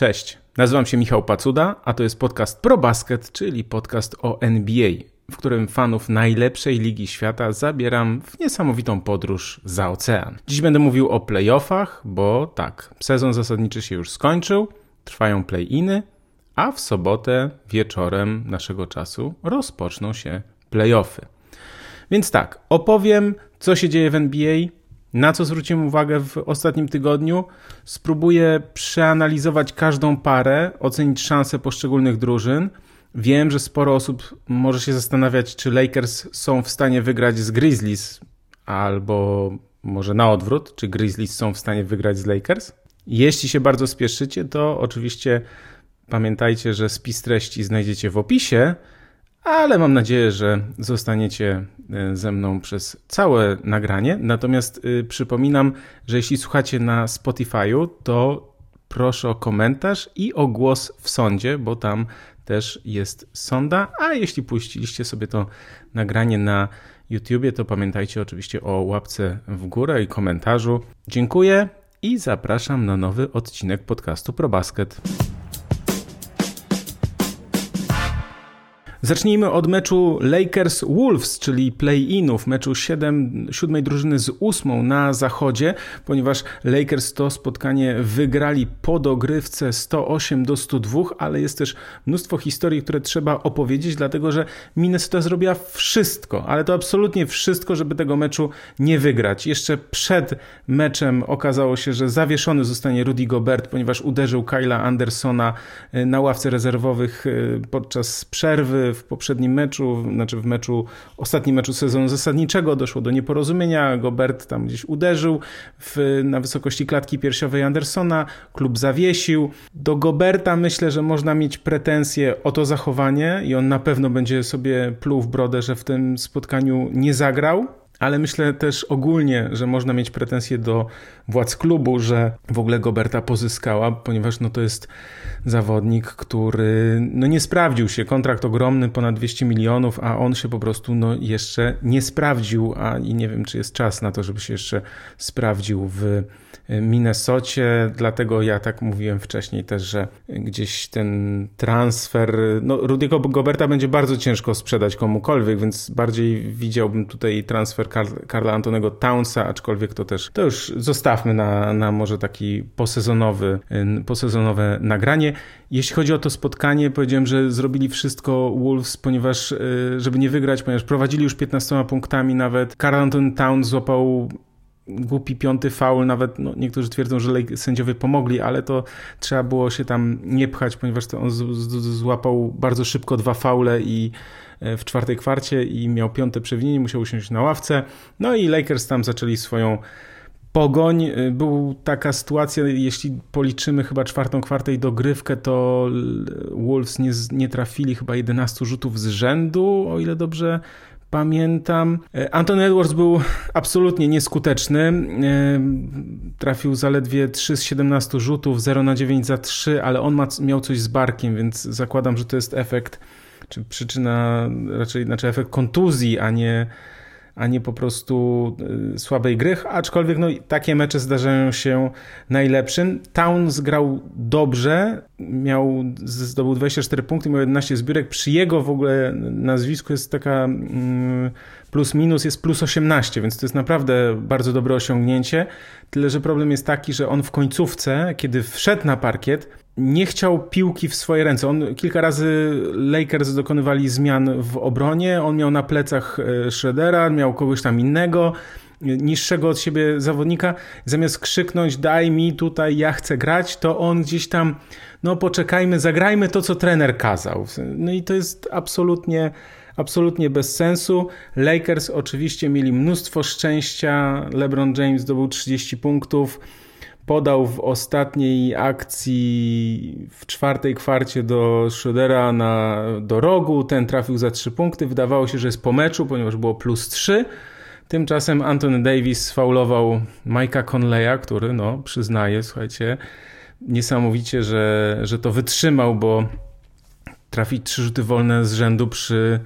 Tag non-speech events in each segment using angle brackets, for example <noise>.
Cześć, nazywam się Michał Pacuda, a to jest podcast ProBasket, czyli podcast o NBA, w którym fanów najlepszej ligi świata zabieram w niesamowitą podróż za ocean. Dziś będę mówił o playoffach, bo tak, sezon zasadniczy się już skończył, trwają play-iny, a w sobotę wieczorem naszego czasu rozpoczną się playoffy. Więc tak, opowiem, co się dzieje w NBA, na co zwróciłem uwagę w ostatnim tygodniu? Spróbuję przeanalizować każdą parę, ocenić szanse poszczególnych drużyn. Wiem, że sporo osób może się zastanawiać, czy Lakers są w stanie wygrać z Grizzlies, albo może na odwrót, czy Grizzlies są w stanie wygrać z Lakers. Jeśli się bardzo spieszycie, to oczywiście pamiętajcie, że spis treści znajdziecie w opisie ale mam nadzieję, że zostaniecie e, ze mną przez całe nagranie. Natomiast y, przypominam, że jeśli słuchacie na Spotify'u, to proszę o komentarz i o głos w sądzie, bo tam też jest sonda. A jeśli puściliście sobie to nagranie na YouTubie, to pamiętajcie oczywiście o łapce w górę i komentarzu. Dziękuję i zapraszam na nowy odcinek podcastu ProBasket. Zacznijmy od meczu Lakers-Wolves, czyli play-inów, meczu 7, siódmej drużyny z ósmą na zachodzie, ponieważ Lakers to spotkanie wygrali po dogrywce 108 do 102, ale jest też mnóstwo historii, które trzeba opowiedzieć, dlatego że Minnesota zrobiła wszystko, ale to absolutnie wszystko, żeby tego meczu nie wygrać. Jeszcze przed meczem okazało się, że zawieszony zostanie Rudy Gobert, ponieważ uderzył Kyla Andersona e, na ławce rezerwowych e, podczas przerwy w poprzednim meczu, znaczy w meczu, ostatnim meczu sezonu zasadniczego doszło do nieporozumienia. Gobert tam gdzieś uderzył w, na wysokości klatki piersiowej Andersona, klub zawiesił. Do Goberta myślę, że można mieć pretensje o to zachowanie i on na pewno będzie sobie pluł w brodę, że w tym spotkaniu nie zagrał ale myślę też ogólnie, że można mieć pretensje do władz klubu, że w ogóle Goberta pozyskała, ponieważ no to jest zawodnik, który no nie sprawdził się. Kontrakt ogromny, ponad 200 milionów, a on się po prostu no jeszcze nie sprawdził, a i nie wiem, czy jest czas na to, żeby się jeszcze sprawdził w Minnesocie, dlatego ja tak mówiłem wcześniej też, że gdzieś ten transfer, no Rudiego Goberta będzie bardzo ciężko sprzedać komukolwiek, więc bardziej widziałbym tutaj transfer Karla Antonego Townsa, aczkolwiek to też, to już zostawmy na, na może taki posezonowy, posezonowe nagranie. Jeśli chodzi o to spotkanie, powiedziałem, że zrobili wszystko Wolves, ponieważ, y, żeby nie wygrać, ponieważ prowadzili już 15 punktami nawet. Karl Anton Towns złapał głupi piąty faul, nawet no, niektórzy twierdzą, że sędziowie pomogli, ale to trzeba było się tam nie pchać, ponieważ to on z, z, złapał bardzo szybko dwa faule i e, w czwartej kwarcie i miał piąte przewinienie, musiał usiąść na ławce. No i Lakers tam zaczęli swoją pogoń. E, Była taka sytuacja, jeśli policzymy chyba czwartą kwartę i dogrywkę, to Wolves nie, nie trafili chyba 11 rzutów z rzędu, o ile dobrze pamiętam. E, Anton Edwards był absolutnie nieskuteczny. E, trafił zaledwie 3 z 17 rzutów, 0 na 9 za 3, ale on ma, miał coś z barkiem, więc zakładam, że to jest efekt, czy przyczyna, raczej znaczy efekt kontuzji, a nie a nie po prostu y, słabej gry, aczkolwiek no, takie mecze zdarzają się najlepszym. Towns grał dobrze, miał, zdobył 24 punkty, miał 11 zbiórek. Przy jego w ogóle nazwisku jest taka mm, plus minus jest plus 18, więc to jest naprawdę bardzo dobre osiągnięcie. Tyle, że problem jest taki, że on w końcówce, kiedy wszedł na parkiet, nie chciał piłki w swoje ręce. On kilka razy Lakers dokonywali zmian w obronie. On miał na plecach e, Schroedera, miał kogoś tam innego, niższego od siebie zawodnika. Zamiast krzyknąć, daj mi tutaj, ja chcę grać, to on gdzieś tam, no poczekajmy, zagrajmy to, co trener kazał. No i to jest absolutnie absolutnie bez sensu. Lakers oczywiście mieli mnóstwo szczęścia. LeBron James zdobył 30 punktów podał w ostatniej akcji w czwartej kwarcie do Schroedera na, do rogu. Ten trafił za trzy punkty. Wydawało się, że jest po meczu, ponieważ było plus trzy. Tymczasem Anthony Davis faulował Mike'a Conleya, który, no, przyznaje, słuchajcie, niesamowicie, że, że to wytrzymał, bo trafić trzy rzuty wolne z rzędu przy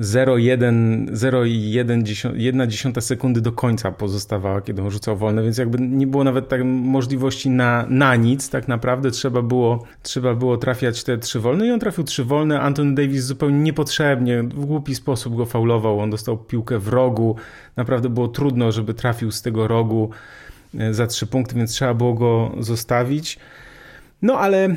0,1 sekundy do końca pozostawała, kiedy on rzucał wolne, więc jakby nie było nawet tak możliwości na, na nic, tak naprawdę trzeba było, trzeba było trafiać te trzy wolne i on trafił trzy wolne, Anthony Davis zupełnie niepotrzebnie, w głupi sposób go faulował, on dostał piłkę w rogu, naprawdę było trudno, żeby trafił z tego rogu e, za trzy punkty, więc trzeba było go zostawić. No ale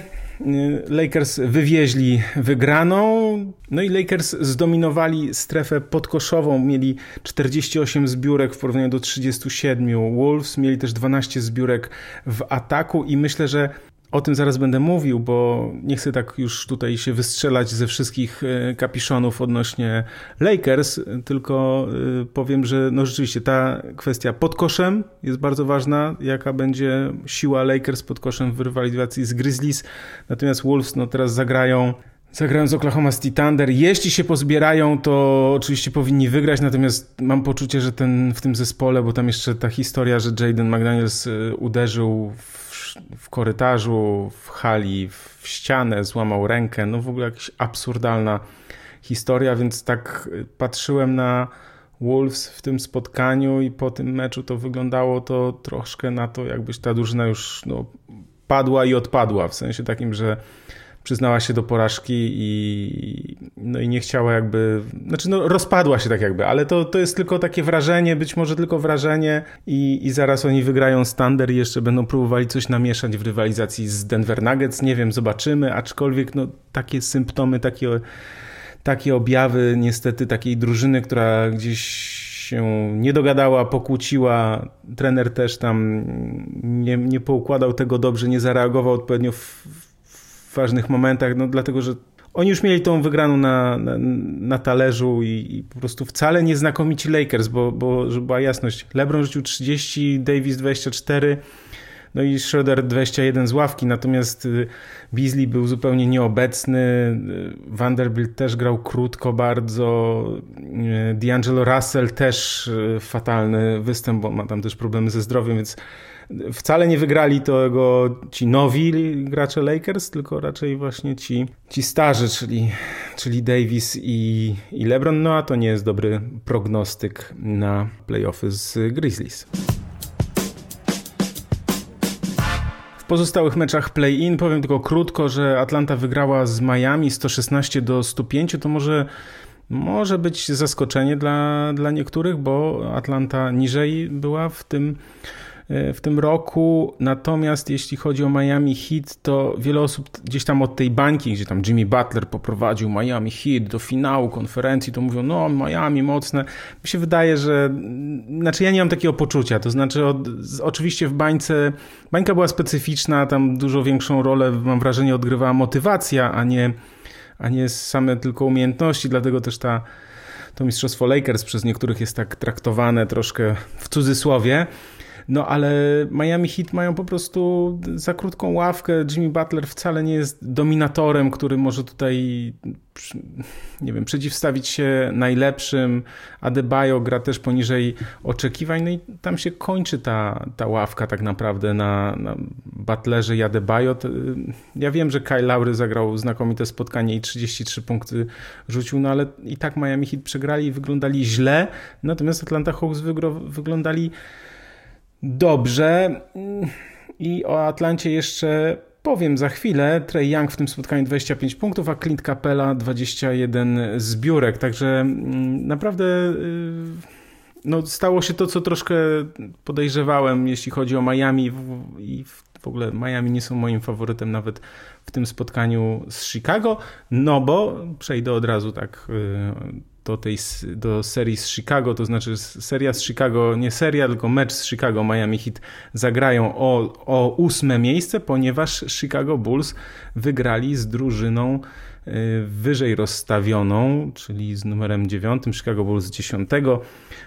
Lakers wywieźli wygraną, no i Lakers zdominowali strefę podkoszową, mieli 48 zbiórek w porównaniu do 37 Wolves, mieli też 12 zbiórek w ataku i myślę, że o tym zaraz będę mówił, bo nie chcę tak już tutaj się wystrzelać ze wszystkich e, kapiszonów odnośnie Lakers, tylko e, powiem, że no rzeczywiście ta kwestia pod koszem jest bardzo ważna, jaka będzie siła Lakers pod koszem w rywalizacji z Grizzlies. Natomiast Wolves no teraz zagrają Zagrają z Oklahoma City Thunder. Jeśli się pozbierają, to oczywiście powinni wygrać, natomiast mam poczucie, że ten w tym zespole, bo tam jeszcze ta historia, że Jaden McDaniels e, uderzył w w korytarzu, w hali, w ścianę, złamał rękę. No w ogóle jakaś absurdalna historia, więc tak patrzyłem na Wolves w tym spotkaniu i po tym meczu to wyglądało to troszkę na to, jakbyś ta drużyna już no, padła i odpadła, w sensie takim, że przyznała się do porażki i, no i nie chciała jakby, znaczy no rozpadła się tak jakby, ale to, to jest tylko takie wrażenie, być może tylko wrażenie i, i zaraz oni wygrają standard i jeszcze będą próbowali coś namieszać w rywalizacji z Denver Nuggets, nie wiem, zobaczymy, aczkolwiek no takie symptomy, takie, takie objawy niestety takiej drużyny, która gdzieś się nie dogadała, pokłóciła, trener też tam nie, nie poukładał tego dobrze, nie zareagował odpowiednio w, ważnych momentach, no dlatego, że oni już mieli tą wygraną na, na, na talerzu i, i, po prostu wcale nie znakomici Lakers, bo, bo żeby była jasność, LeBron rzucił 30, Davis 24, no i Schroeder 21 z ławki, natomiast y, Beasley był zupełnie nieobecny, y, Vanderbilt też grał krótko bardzo, y, D'Angelo Russell też fatalny występ, bo ma tam też problemy ze zdrowiem, więc wcale nie wygrali tego ci nowi gracze Lakers, tylko raczej właśnie ci, ci starzy, czyli, czyli Davis i, i LeBron. No a to nie jest dobry prognostyk na playoffy z Grizzlies. Pozostałych meczach play-in powiem tylko krótko, że Atlanta wygrała z Miami 116 do 105. To może może być zaskoczenie dla, dla niektórych, bo Atlanta niżej była w tym w tym roku. Natomiast jeśli chodzi o Miami Heat, to wiele osób gdzieś tam od tej bańki, gdzie tam Jimmy Butler poprowadził Miami Heat do finału konferencji, to mówią, no Miami mocne. Mi się wydaje, że, znaczy ja nie mam takiego poczucia, to znaczy od, oczywiście w bańce, bańka była specyficzna, tam dużo większą rolę, mam wrażenie, odgrywała motywacja, a nie, a nie same tylko umiejętności, dlatego też ta to mistrzostwo Lakers przez niektórych jest tak traktowane troszkę w cudzysłowie. No ale Miami Heat mają po prostu za krótką ławkę. Jimmy Butler wcale nie jest dominatorem, który może tutaj nie wiem, przeciwstawić się najlepszym. Adebayo gra też poniżej oczekiwań, no i tam się kończy ta, ta ławka tak naprawdę na, na Butlerze i Adebayo. Ja wiem, że Kyle Lowry zagrał znakomite spotkanie i 33 punkty rzucił, no ale i tak Miami Heat przegrali i wyglądali źle, natomiast Atlanta Hawks wyglądali dobrze. I o Atlancie jeszcze powiem za chwilę. Trey Young w tym spotkaniu 25 punktów, a Clint Capella 21 zbiórek. Także mm, naprawdę y, no, stało się to, co troszkę podejrzewałem, jeśli chodzi o Miami. I w ogóle Miami nie są moim faworytem nawet w tym spotkaniu z Chicago. No bo przejdę od razu tak y, do, tej, do serii z Chicago, to znaczy seria z Chicago, nie seria, tylko mecz z Chicago Miami Heat zagrają o, o ósme miejsce, ponieważ Chicago Bulls wygrali z drużyną y, wyżej rozstawioną, czyli z numerem 9, Chicago Bulls 10.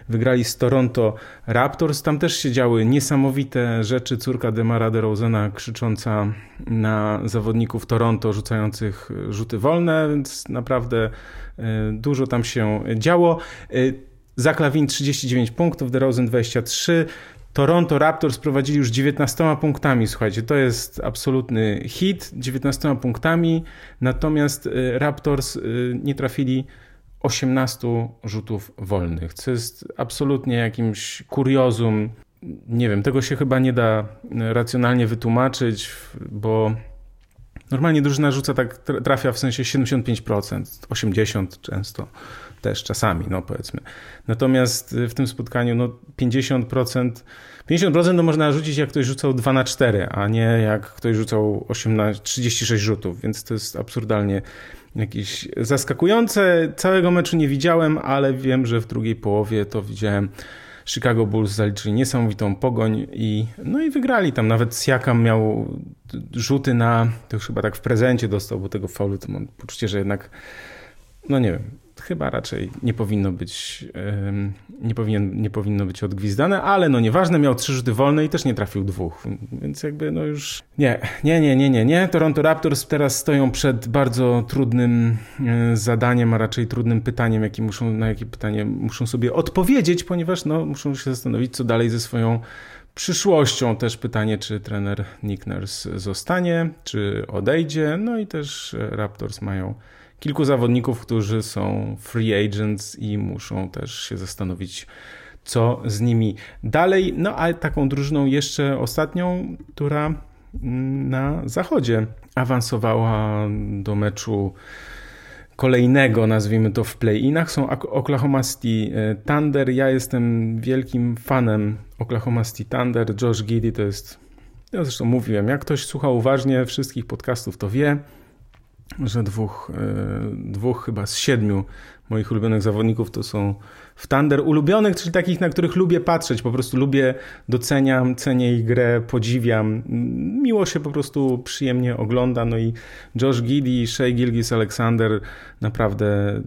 Wygrali z Toronto Raptors. Tam też się działy niesamowite rzeczy. Córka Demara DeRozana krzycząca na zawodników Toronto, rzucających rzuty wolne, więc naprawdę dużo tam się działo. E, Zaklawin 39 punktów, DeRozan 23. Toronto Raptors prowadzili już 19 punktami. Słuchajcie, to jest absolutny hit, 19 punktami. Natomiast e, Raptors nie trafili 18 rzutów wolnych, co jest absolutnie jakimś kuriozum. Nie wiem, tego się chyba nie da racjonalnie wytłumaczyć, bo normalnie drużyna rzuca tak, trafia w sensie 75%, 80% często też czasami, no powiedzmy. Natomiast w tym spotkaniu no 50%, 50% no można rzucić jak ktoś rzucał 2 na 4, a nie jak ktoś rzucał 18, 36 rzutów, więc to jest absurdalnie jakieś zaskakujące. Całego meczu nie widziałem, ale wiem, że w drugiej połowie to widziałem. Chicago Bulls zaliczyli niesamowitą pogoń i, no i wygrali tam. Nawet Siakam miał rzuty na, to już chyba tak w prezencie dostał, bo tego faulu to mam poczucie, że jednak, no nie wiem, chyba raczej nie powinno być, nie, powinien, nie powinno być odgwizdane, ale no nieważne, miał trzy rzuty wolne i też nie trafił dwóch, więc jakby no już nie, nie, nie, nie, nie, nie. Toronto Raptors teraz stoją przed bardzo trudnym e, zadaniem, a raczej trudnym pytaniem, muszą, na jakie pytanie muszą sobie odpowiedzieć, ponieważ no muszą się zastanowić, co dalej ze swoją przyszłością. Też pytanie, czy trener Nick Nurse zostanie, czy odejdzie. No i też Raptors mają kilku zawodników, którzy są free agents i muszą też się zastanowić, co z nimi dalej. No a taką drużyną jeszcze ostatnią, która mm, na zachodzie awansowała do meczu kolejnego, nazwijmy to w play-inach, są Oklahoma City e, Thunder. Ja jestem wielkim fanem Oklahoma City Thunder. Josh Giddy to jest, ja zresztą mówiłem, jak ktoś słucha uważnie wszystkich podcastów, to wie, że dwóch, e, dwóch chyba z siedmiu moich ulubionych zawodników to są w Thunder. Ulubionych, czyli takich, na których lubię patrzeć, po prostu lubię, doceniam, cenię ich grę, podziwiam. Miło się po prostu przyjemnie ogląda. No i Josh Giddy, Shea Gilgis Alexander naprawdę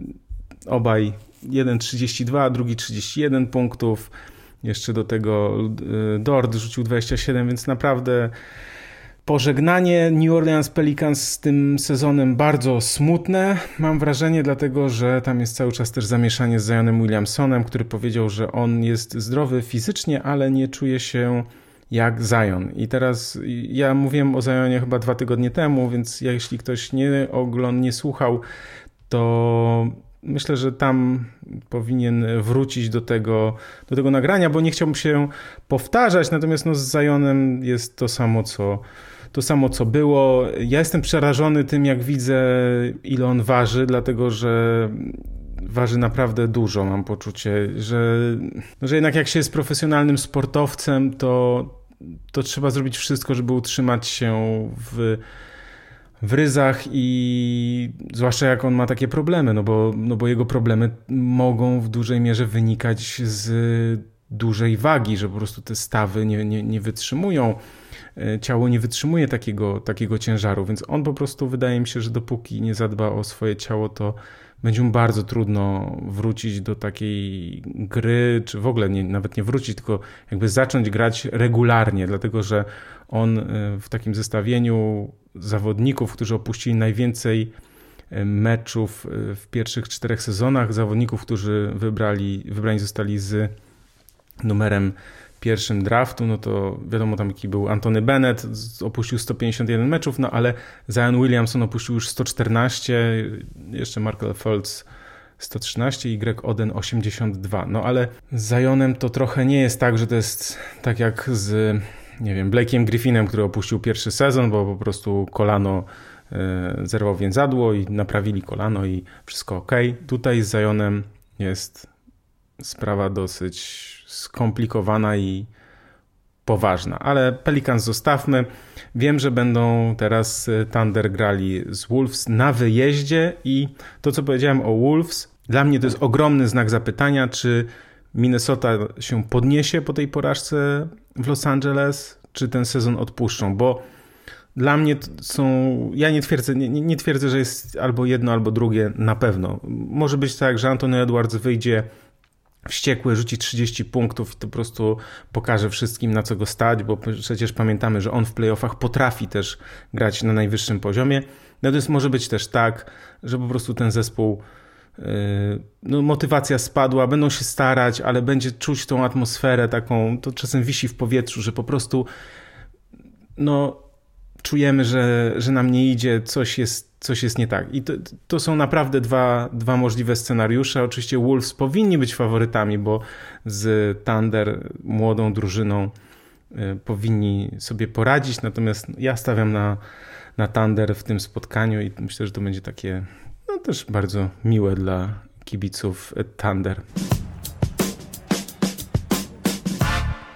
obaj jeden 32, drugi 31 punktów. Jeszcze do tego e, Dort rzucił 27, więc naprawdę Pożegnanie New Orleans Pelicans z tym sezonem bardzo smutne, mam wrażenie, dlatego że tam jest cały czas też zamieszanie z Zionem Williamsonem, który powiedział, że on jest zdrowy fizycznie, ale nie czuje się jak Zion. I teraz ja mówiłem o Zionie chyba dwa tygodnie temu, więc jeśli ktoś nie oglądał, nie słuchał, to myślę, że tam powinien wrócić do tego, do tego nagrania, bo nie chciałbym się powtarzać, natomiast no z Zionem jest to samo, co to samo co było. Ja jestem przerażony tym, jak widzę, ile on waży, dlatego że waży naprawdę dużo, mam poczucie, że, że jednak jak się jest profesjonalnym sportowcem, to, to trzeba zrobić wszystko, żeby utrzymać się w, w ryzach i zwłaszcza jak on ma takie problemy, no bo, no bo jego problemy mogą w dużej mierze wynikać z dużej wagi, że po prostu te stawy nie, nie, nie wytrzymują E, ciało nie wytrzymuje takiego, takiego ciężaru, więc on po prostu wydaje mi się, że dopóki nie zadba o swoje ciało, to będzie mu bardzo trudno wrócić do takiej gry, czy w ogóle nie, nawet nie wrócić, tylko jakby zacząć grać regularnie, dlatego że on e, w takim zestawieniu zawodników, którzy opuścili najwięcej e, meczów w pierwszych czterech sezonach, zawodników, którzy wybrali, wybrani zostali z numerem pierwszym draftu, no to wiadomo tam jaki był Antony Bennett, opuścił 151 meczów, no ale Zion Williamson opuścił już 114, jeszcze Markel Fultz 113 i Greg Oden 82. No ale z Zionem to trochę nie jest tak, że to jest tak jak z nie wiem, Blake'iem Griffinem, który opuścił pierwszy sezon, bo po prostu kolano e, zerwał więzadło i naprawili kolano i wszystko ok. Tutaj z Zionem jest sprawa dosyć skomplikowana i poważna. Ale Pelicans zostawmy. Wiem, że będą teraz e, Thunder grali z Wolves na wyjeździe i to, co powiedziałem o Wolves, dla mnie to jest ogromny znak zapytania, czy Minnesota się podniesie po tej porażce w Los Angeles, czy ten sezon odpuszczą, bo dla mnie są, ja nie twierdzę, nie, nie twierdzę, że jest albo jedno, albo drugie na pewno. Może być tak, że Anthony Edwards wyjdzie wściekły, rzuci 30 punktów i to po prostu pokaże wszystkim, na co go stać, bo przecież pamiętamy, że on w playoffach potrafi też grać na najwyższym poziomie. Natomiast może być też tak, że po prostu ten zespół no, motywacja spadła, będą się starać, ale będzie czuć tą atmosferę taką, to czasem wisi w powietrzu, że po prostu no czujemy, że, że nam nie idzie, coś jest, coś jest nie tak. I to, to są naprawdę dwa, dwa możliwe scenariusze. Oczywiście Wolves powinni być faworytami, bo z Thunder, młodą drużyną, y, powinni sobie poradzić, natomiast ja stawiam na, na Thunder w tym spotkaniu i myślę, że to będzie takie no, też bardzo miłe dla kibiców Thunder.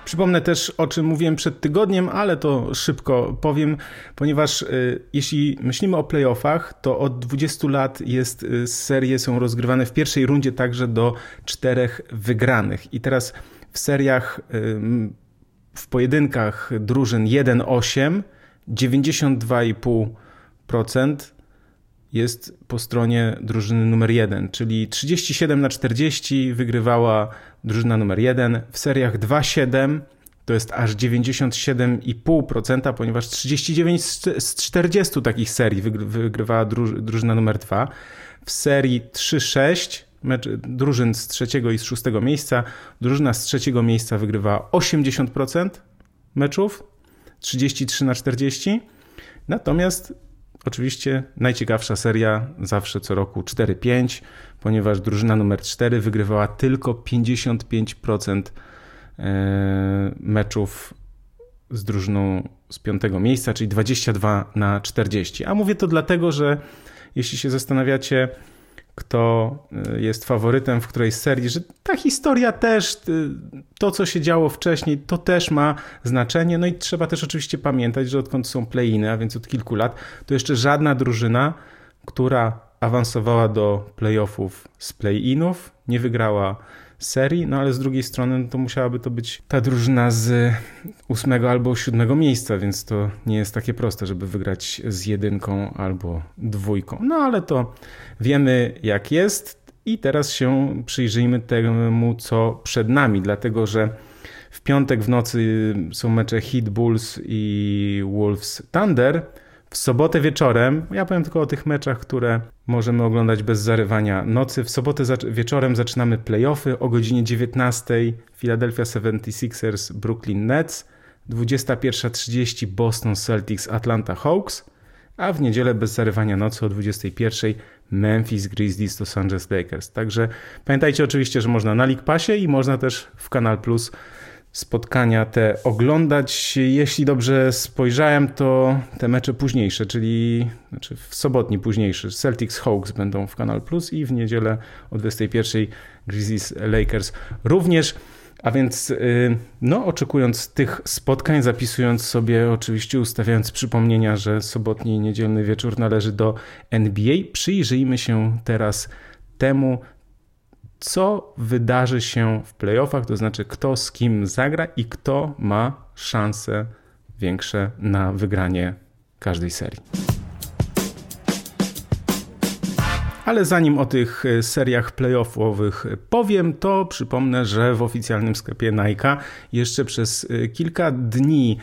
Przypomnę też, o czym mówiłem przed tygodniem, ale to szybko powiem, ponieważ y, jeśli myślimy o playoffach, to od 20 lat jest y, serie są rozgrywane w pierwszej rundzie także do czterech wygranych. I teraz w seriach, w pojedynkach drużyn 1-8, 92,5% jest po stronie drużyny numer 1, czyli 37 na 40 wygrywała drużyna numer 1. W seriach 2-7 to jest aż 97,5%, ponieważ 39 z 40 takich serii wygrywała drużyna numer 2. W serii 3-6 drużyn z trzeciego i z szóstego miejsca, drużyna z trzeciego miejsca wygrywała 80% meczów, 33 na 40. Natomiast Oczywiście najciekawsza seria zawsze co roku 4-5, ponieważ drużyna numer 4 wygrywała tylko 55% e, meczów z drużyną z piątego miejsca, czyli 22 na 40. A mówię to dlatego, że jeśli się zastanawiacie, kto y, jest faworytem w której serii, że ta historia też, y, to co się działo wcześniej, to też ma znaczenie. No i trzeba też oczywiście pamiętać, że odkąd są play-iny, a więc od kilku lat, to jeszcze żadna drużyna, która awansowała do playoffów z play-inów, nie wygrała serii, no ale z drugiej strony no to musiałaby to być ta drużyna z ósmego albo siódmego miejsca, więc to nie jest takie proste, żeby wygrać z jedynką albo dwójką. No ale to wiemy jak jest i teraz się przyjrzyjmy temu, co przed nami, dlatego że w piątek w nocy są mecze Heat Bulls i Wolves Thunder, w sobotę wieczorem, ja powiem tylko o tych meczach, które możemy oglądać bez zarywania nocy. W sobotę wieczorem zaczynamy playoffy o godzinie 19:00 Philadelphia 76ers Brooklyn Nets, 21.30 Boston Celtics Atlanta Hawks, a w niedzielę bez zarywania nocy o 21:00 Memphis Grizzlies Los Angeles Lakers. Także pamiętajcie oczywiście, że można na League Passie i można też w Kanal Plus spotkania te oglądać. Jeśli dobrze spojrzałem, to te mecze późniejsze, czyli znaczy w sobotni późniejszy Celtics Hawks będą w Kanal Plus i w niedzielę o 21 Grizzlies Lakers również. A więc, y, no, oczekując tych spotkań, zapisując sobie, oczywiście ustawiając przypomnienia, że sobotni i niedzielny wieczór należy do NBA, przyjrzyjmy się teraz temu, co wydarzy się w playoffach, to znaczy kto z kim zagra i kto ma szanse większe na wygranie każdej serii. Ale zanim o tych seriach playoffowych powiem, to przypomnę, że w oficjalnym sklepie Nike jeszcze przez kilka dni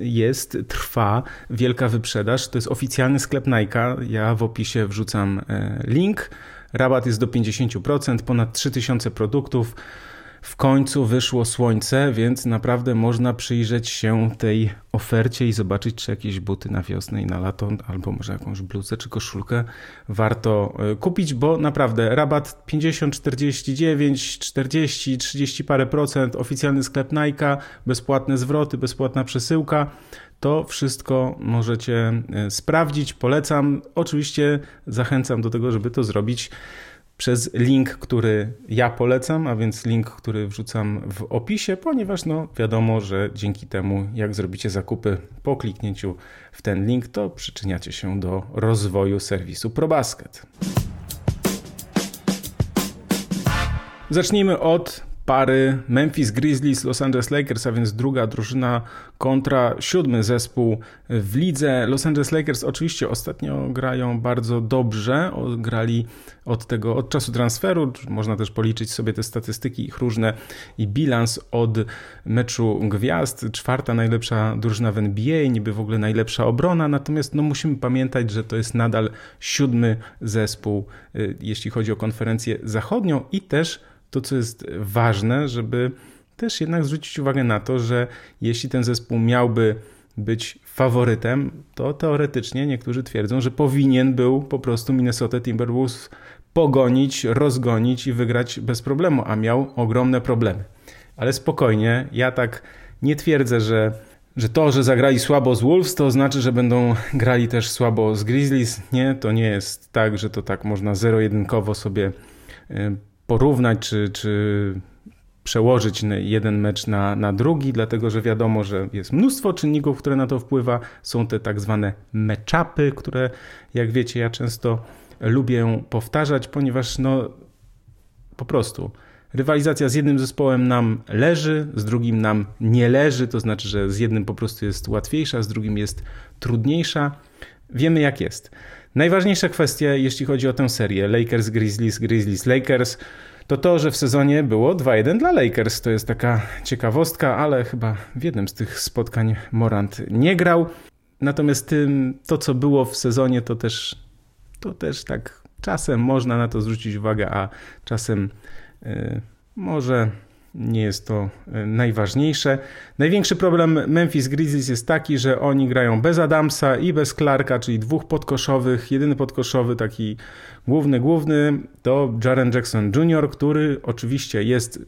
jest, trwa wielka wyprzedaż. To jest oficjalny sklep Nike. Ja w opisie wrzucam e, link. Rabat jest do 50%, ponad 3000 produktów. W końcu wyszło słońce, więc naprawdę można przyjrzeć się tej ofercie i zobaczyć, czy jakieś buty na wiosnę i na lato, albo może jakąś bluzę czy koszulkę warto e, kupić, bo naprawdę rabat 50, 49, 40, 30 parę procent, oficjalny sklep Nike, bezpłatne zwroty, bezpłatna przesyłka. To wszystko możecie e, sprawdzić, polecam. Oczywiście zachęcam do tego, żeby to zrobić przez link, który ja polecam, a więc link, który wrzucam w opisie, ponieważ no wiadomo, że dzięki temu, jak zrobicie zakupy po kliknięciu w ten link, to przyczyniacie się do rozwoju serwisu ProBasket. Zacznijmy od pary Memphis Grizzlies, Los Angeles Lakers, a więc druga drużyna kontra siódmy zespół w lidze. Los Angeles Lakers oczywiście ostatnio grają bardzo dobrze, grali od tego, od czasu transferu, można też policzyć sobie te statystyki ich różne i bilans od meczu gwiazd, czwarta najlepsza drużyna w NBA, niby w ogóle najlepsza obrona, natomiast no musimy pamiętać, że to jest nadal siódmy zespół, y, jeśli chodzi o konferencję zachodnią i też to, co jest ważne, żeby też jednak zwrócić uwagę na to, że jeśli ten zespół miałby być faworytem, to teoretycznie niektórzy twierdzą, że powinien był po prostu Minnesota Timberwolves pogonić, rozgonić i wygrać bez problemu, a miał ogromne problemy. Ale spokojnie, ja tak nie twierdzę, że, że to, że zagrali słabo z Wolves, to znaczy, że będą grali też słabo z Grizzlies. Nie, to nie jest tak, że to tak można zero-jedynkowo sobie e, porównać, czy, czy przełożyć jeden mecz na, na drugi, dlatego że wiadomo, że jest mnóstwo czynników, które na to wpływa. Są te tak zwane meczapy, które jak wiecie, ja często lubię powtarzać, ponieważ no po prostu rywalizacja z jednym zespołem nam leży, z drugim nam nie leży, to znaczy, że z jednym po prostu jest łatwiejsza, z drugim jest trudniejsza. Wiemy jak jest. Najważniejsza kwestia, jeśli chodzi o tę serię Lakers, Grizzlies, Grizzlies, Lakers, to to, że w sezonie było 2-1 dla Lakers. To jest taka ciekawostka, ale chyba w jednym z tych spotkań Morant nie grał. Natomiast tym, to, co było w sezonie, to też, to też tak czasem można na to zwrócić uwagę, a czasem yy, może nie jest to e, najważniejsze. Największy problem Memphis Grizzlies jest taki, że oni grają bez Adamsa i bez Clarka, czyli dwóch podkoszowych. Jedyny podkoszowy, taki główny, główny to Jaren Jackson Jr., który oczywiście jest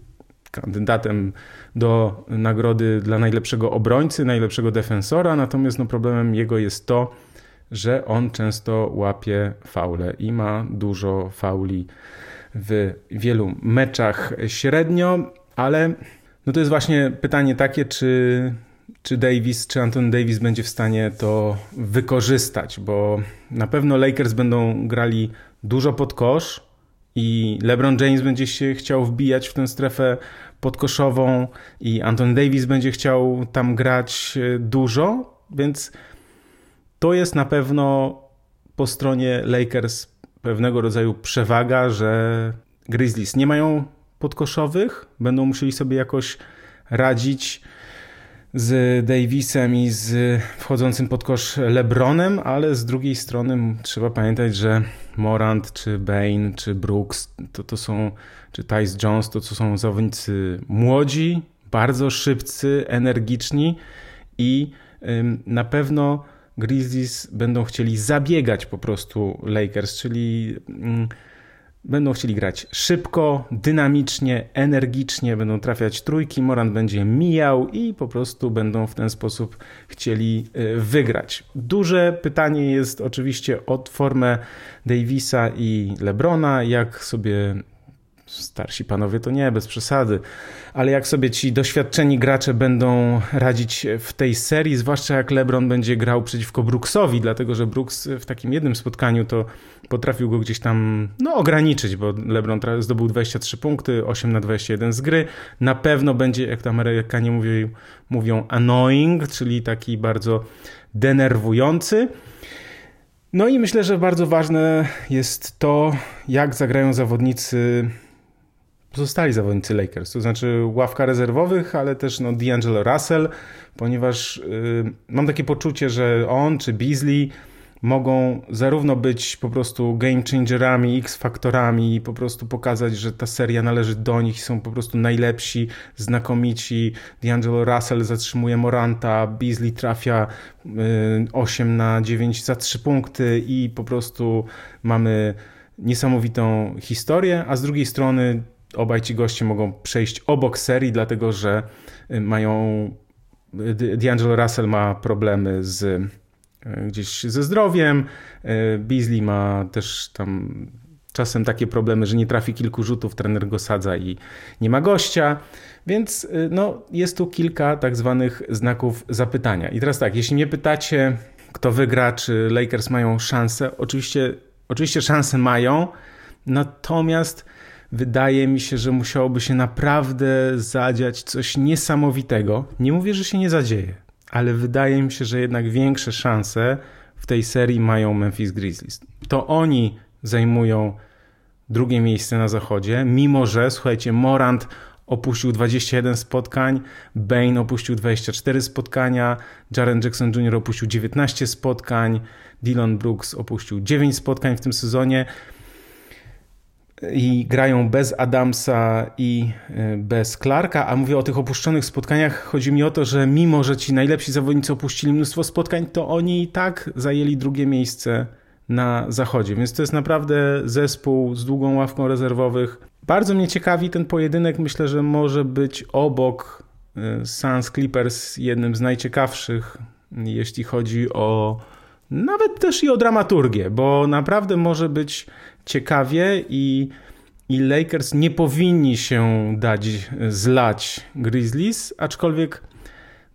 kandydatem do nagrody dla najlepszego obrońcy, najlepszego defensora, natomiast no problemem jego jest to, że on często łapie faule i ma dużo fauli w wielu meczach średnio ale no to jest właśnie pytanie takie, czy, czy Davis, czy Anton Davis będzie w stanie to wykorzystać, bo na pewno Lakers będą grali dużo pod kosz i LeBron James będzie się chciał wbijać w tę strefę podkoszową i Anton Davis będzie chciał tam grać e, dużo, więc to jest na pewno po stronie Lakers pewnego rodzaju przewaga, że Grizzlies nie mają podkoszowych. Będą musieli sobie jakoś radzić z Davisem i z wchodzącym pod kosz LeBronem, ale z drugiej strony trzeba pamiętać, że Morant, czy Bain, czy Brooks, to, to są, czy Tyce Jones, to, to są zawodnicy młodzi, bardzo szybcy, energiczni i ym, na pewno Grizzlies będą chcieli zabiegać po prostu Lakers, czyli ym, Będą chcieli grać szybko, dynamicznie, energicznie, będą trafiać trójki, Moran będzie mijał i po prostu będą w ten sposób chcieli y, wygrać. Duże pytanie jest oczywiście o formę Davisa i Lebrona, jak sobie starsi panowie to nie, bez przesady, ale jak sobie ci doświadczeni gracze będą radzić w tej serii, zwłaszcza jak LeBron będzie grał przeciwko Brooksowi, dlatego że Brooks w takim jednym spotkaniu to potrafił go gdzieś tam no, ograniczyć, bo LeBron zdobył 23 punkty, 8 na 21 z gry. Na pewno będzie, jak to Amerykanie mówią, mówią annoying, czyli taki bardzo denerwujący. No i myślę, że bardzo ważne jest to, jak zagrają zawodnicy pozostali zawodnicy Lakers, to znaczy ławka rezerwowych, ale też no D'Angelo Russell, ponieważ yy, mam takie poczucie, że on czy Beasley mogą zarówno być po prostu game changerami, x-faktorami i po prostu pokazać, że ta seria należy do nich, są po prostu najlepsi, znakomici. D'Angelo Russell zatrzymuje Moranta, Beasley trafia 8 y, na 9 za 3 punkty i po prostu mamy niesamowitą historię, a z drugiej strony obaj ci goście mogą przejść obok serii, dlatego że y, mają. Y, D'Angelo Russell ma problemy z y, gdzieś ze zdrowiem. Beasley ma też tam czasem takie problemy, że nie trafi kilku rzutów, trener go sadza i nie ma gościa. Więc no, jest tu kilka tak zwanych znaków zapytania. I teraz tak, jeśli mnie pytacie, kto wygra, czy Lakers mają szansę, oczywiście, oczywiście szanse mają, natomiast wydaje mi się, że musiałoby się naprawdę zadziać coś niesamowitego. Nie mówię, że się nie zadzieje, ale wydaje mi się, że jednak większe szanse w tej serii mają Memphis Grizzlies. To oni zajmują drugie miejsce na zachodzie, mimo że, słuchajcie, Morant opuścił 21 spotkań, Bain opuścił 24 spotkania, Jaren Jackson Jr. opuścił 19 spotkań, Dylan Brooks opuścił 9 spotkań w tym sezonie. I grają bez Adamsa i e, bez Clarka, a mówię o tych opuszczonych spotkaniach. Chodzi mi o to, że mimo, że ci najlepsi zawodnicy opuścili mnóstwo spotkań, to oni i tak zajęli drugie miejsce na zachodzie. Więc to jest naprawdę zespół z długą ławką rezerwowych. Bardzo mnie ciekawi ten pojedynek. Myślę, że może być obok e, Suns Clippers jednym z najciekawszych, jeśli chodzi o nawet też i o dramaturgię, bo naprawdę może być ciekawie i, i Lakers nie powinni się dać zlać Grizzlies, aczkolwiek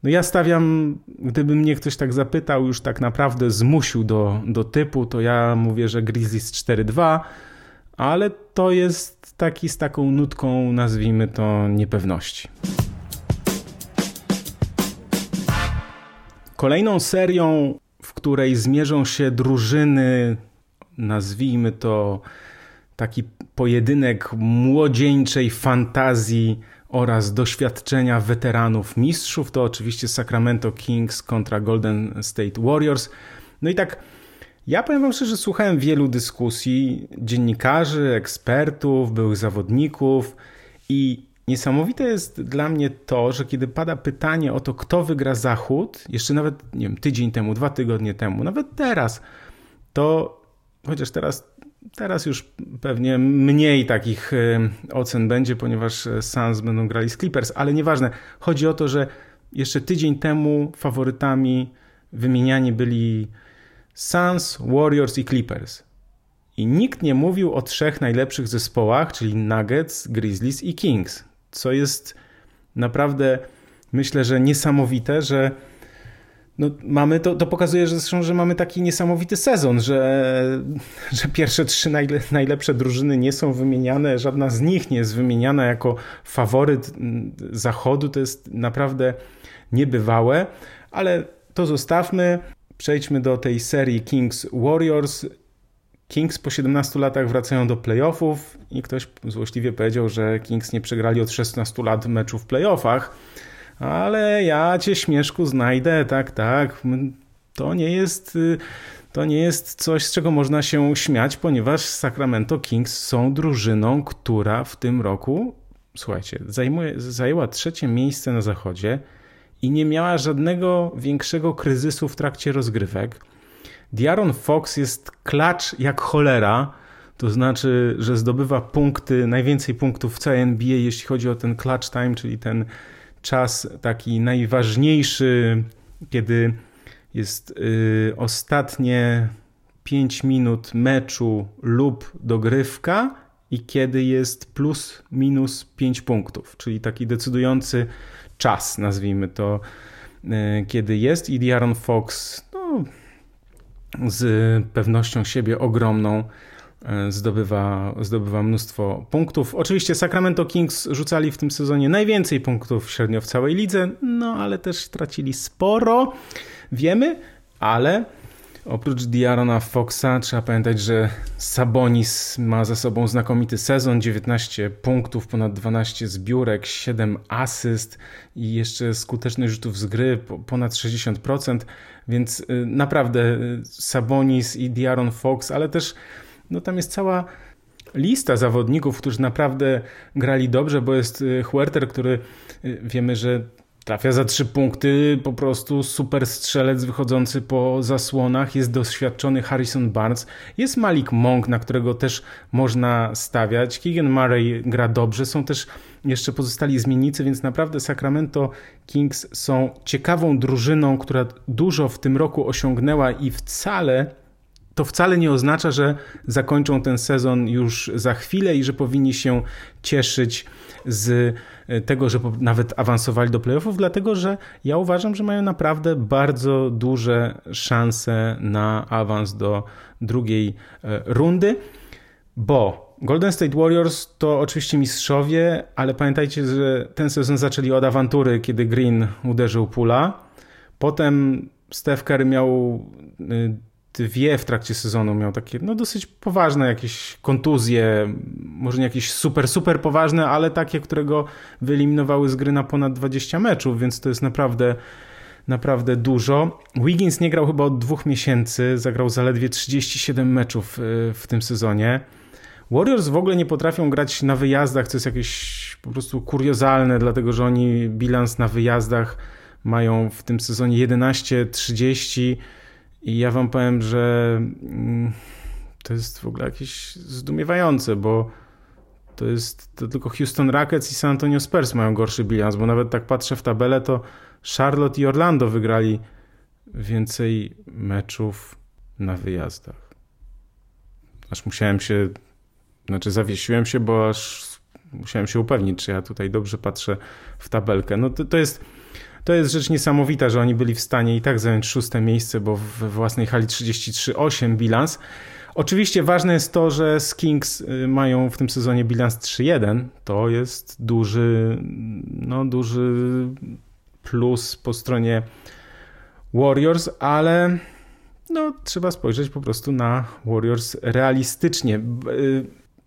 no ja stawiam, gdyby mnie ktoś tak zapytał, już tak naprawdę zmusił do, do typu, to ja mówię, że Grizzlies 4-2, ale to jest taki z taką nutką, nazwijmy to, niepewności. Kolejną serią, w której zmierzą się drużyny nazwijmy to taki pojedynek młodzieńczej fantazji oraz doświadczenia weteranów mistrzów. To oczywiście Sacramento Kings kontra Golden State Warriors. No i tak, ja powiem Wam szczerze, słuchałem wielu dyskusji dziennikarzy, ekspertów, byłych zawodników i niesamowite jest dla mnie to, że kiedy pada pytanie o to, kto wygra Zachód, jeszcze nawet nie wiem, tydzień temu, dwa tygodnie temu, nawet teraz, to chociaż teraz, teraz już pewnie mniej takich y, ocen będzie, ponieważ Suns będą grali z Clippers, ale nieważne. Chodzi o to, że jeszcze tydzień temu faworytami wymieniani byli Suns, Warriors i Clippers. I nikt nie mówił o trzech najlepszych zespołach, czyli Nuggets, Grizzlies i Kings, co jest naprawdę myślę, że niesamowite, że no, mamy to, to pokazuje, że zresztą, że mamy taki niesamowity sezon, że, że pierwsze trzy najle, najlepsze drużyny nie są wymieniane, żadna z nich nie jest wymieniana jako faworyt mm, zachodu. To jest naprawdę niebywałe, ale to zostawmy. Przejdźmy do tej serii Kings Warriors. Kings po 17 latach wracają do playoffów i ktoś złośliwie powiedział, że Kings nie przegrali od 16 lat meczu w playoffach ale ja cię śmieszku znajdę, tak, tak. To nie jest, y, to nie jest coś, z czego można się śmiać, ponieważ Sacramento Kings są drużyną, która w tym roku, słuchajcie, zajmuje, zajęła trzecie miejsce na zachodzie i nie miała żadnego większego kryzysu w trakcie rozgrywek. Diaron Fox jest klacz jak cholera, to znaczy, że zdobywa punkty, najwięcej punktów w całej NBA, jeśli chodzi o ten clutch time, czyli ten czas taki najważniejszy, kiedy jest y, ostatnie 5 minut meczu lub dogrywka i kiedy jest plus minus 5 punktów, czyli taki decydujący czas, nazwijmy to, y, kiedy jest. I Diaron Fox no, z pewnością siebie ogromną zdobywa, zdobywa mnóstwo punktów. Oczywiście Sacramento Kings rzucali w tym sezonie najwięcej punktów średnio w całej lidze, no ale też tracili sporo, wiemy, ale oprócz Diarona Foxa trzeba pamiętać, że Sabonis ma za sobą znakomity sezon, 19 punktów, ponad 12 zbiórek, 7 asyst i jeszcze skutecznych rzutów z gry ponad 60%, więc y, naprawdę y, Sabonis i Diaron Fox, ale też no tam jest cała lista zawodników, którzy naprawdę grali dobrze, bo jest y, Huerter, który y, wiemy, że trafia za trzy punkty, po prostu super strzelec wychodzący po zasłonach, jest doświadczony Harrison Barnes, jest Malik Monk, na którego też można stawiać, Keegan Murray gra dobrze, są też jeszcze pozostali zmiennicy, więc naprawdę Sacramento Kings są ciekawą drużyną, która dużo w tym roku osiągnęła i wcale to wcale nie oznacza, że zakończą ten sezon już za chwilę i że powinni się cieszyć z e, tego, że nawet awansowali do playoffów, dlatego że ja uważam, że mają naprawdę bardzo duże szanse na awans do drugiej e, rundy, bo Golden State Warriors to oczywiście mistrzowie, ale pamiętajcie, że ten sezon zaczęli od awantury, kiedy Green uderzył pula. Potem Steph Curry miał y, dwie w trakcie sezonu miał takie no dosyć poważne jakieś kontuzje, może nie jakieś super, super poważne, ale takie, które go wyeliminowały z gry na ponad 20 meczów, więc to jest naprawdę naprawdę dużo. Wiggins nie grał chyba od dwóch miesięcy, zagrał zaledwie 37 meczów y, w tym sezonie. Warriors w ogóle nie potrafią grać na wyjazdach, co jest jakieś po prostu kuriozalne, dlatego że oni bilans na wyjazdach mają w tym sezonie 11-30 i ja wam powiem, że mm, to jest w ogóle jakieś zdumiewające, bo to jest to tylko Houston Rockets i San Antonio Spurs mają gorszy bilans, bo nawet tak patrzę w tabelę, to Charlotte i Orlando wygrali więcej meczów na wyjazdach. Aż musiałem się, znaczy zawiesiłem się, bo aż musiałem się upewnić, czy ja tutaj dobrze patrzę w tabelkę. No to, to jest to jest rzecz niesamowita, że oni byli w stanie i tak zająć szóste miejsce, bo w własnej hali 33-8 bilans. Oczywiście ważne jest to, że Kings y, mają w tym sezonie bilans 3-1. To jest duży, no duży plus po stronie Warriors, ale no, trzeba spojrzeć po prostu na Warriors realistycznie.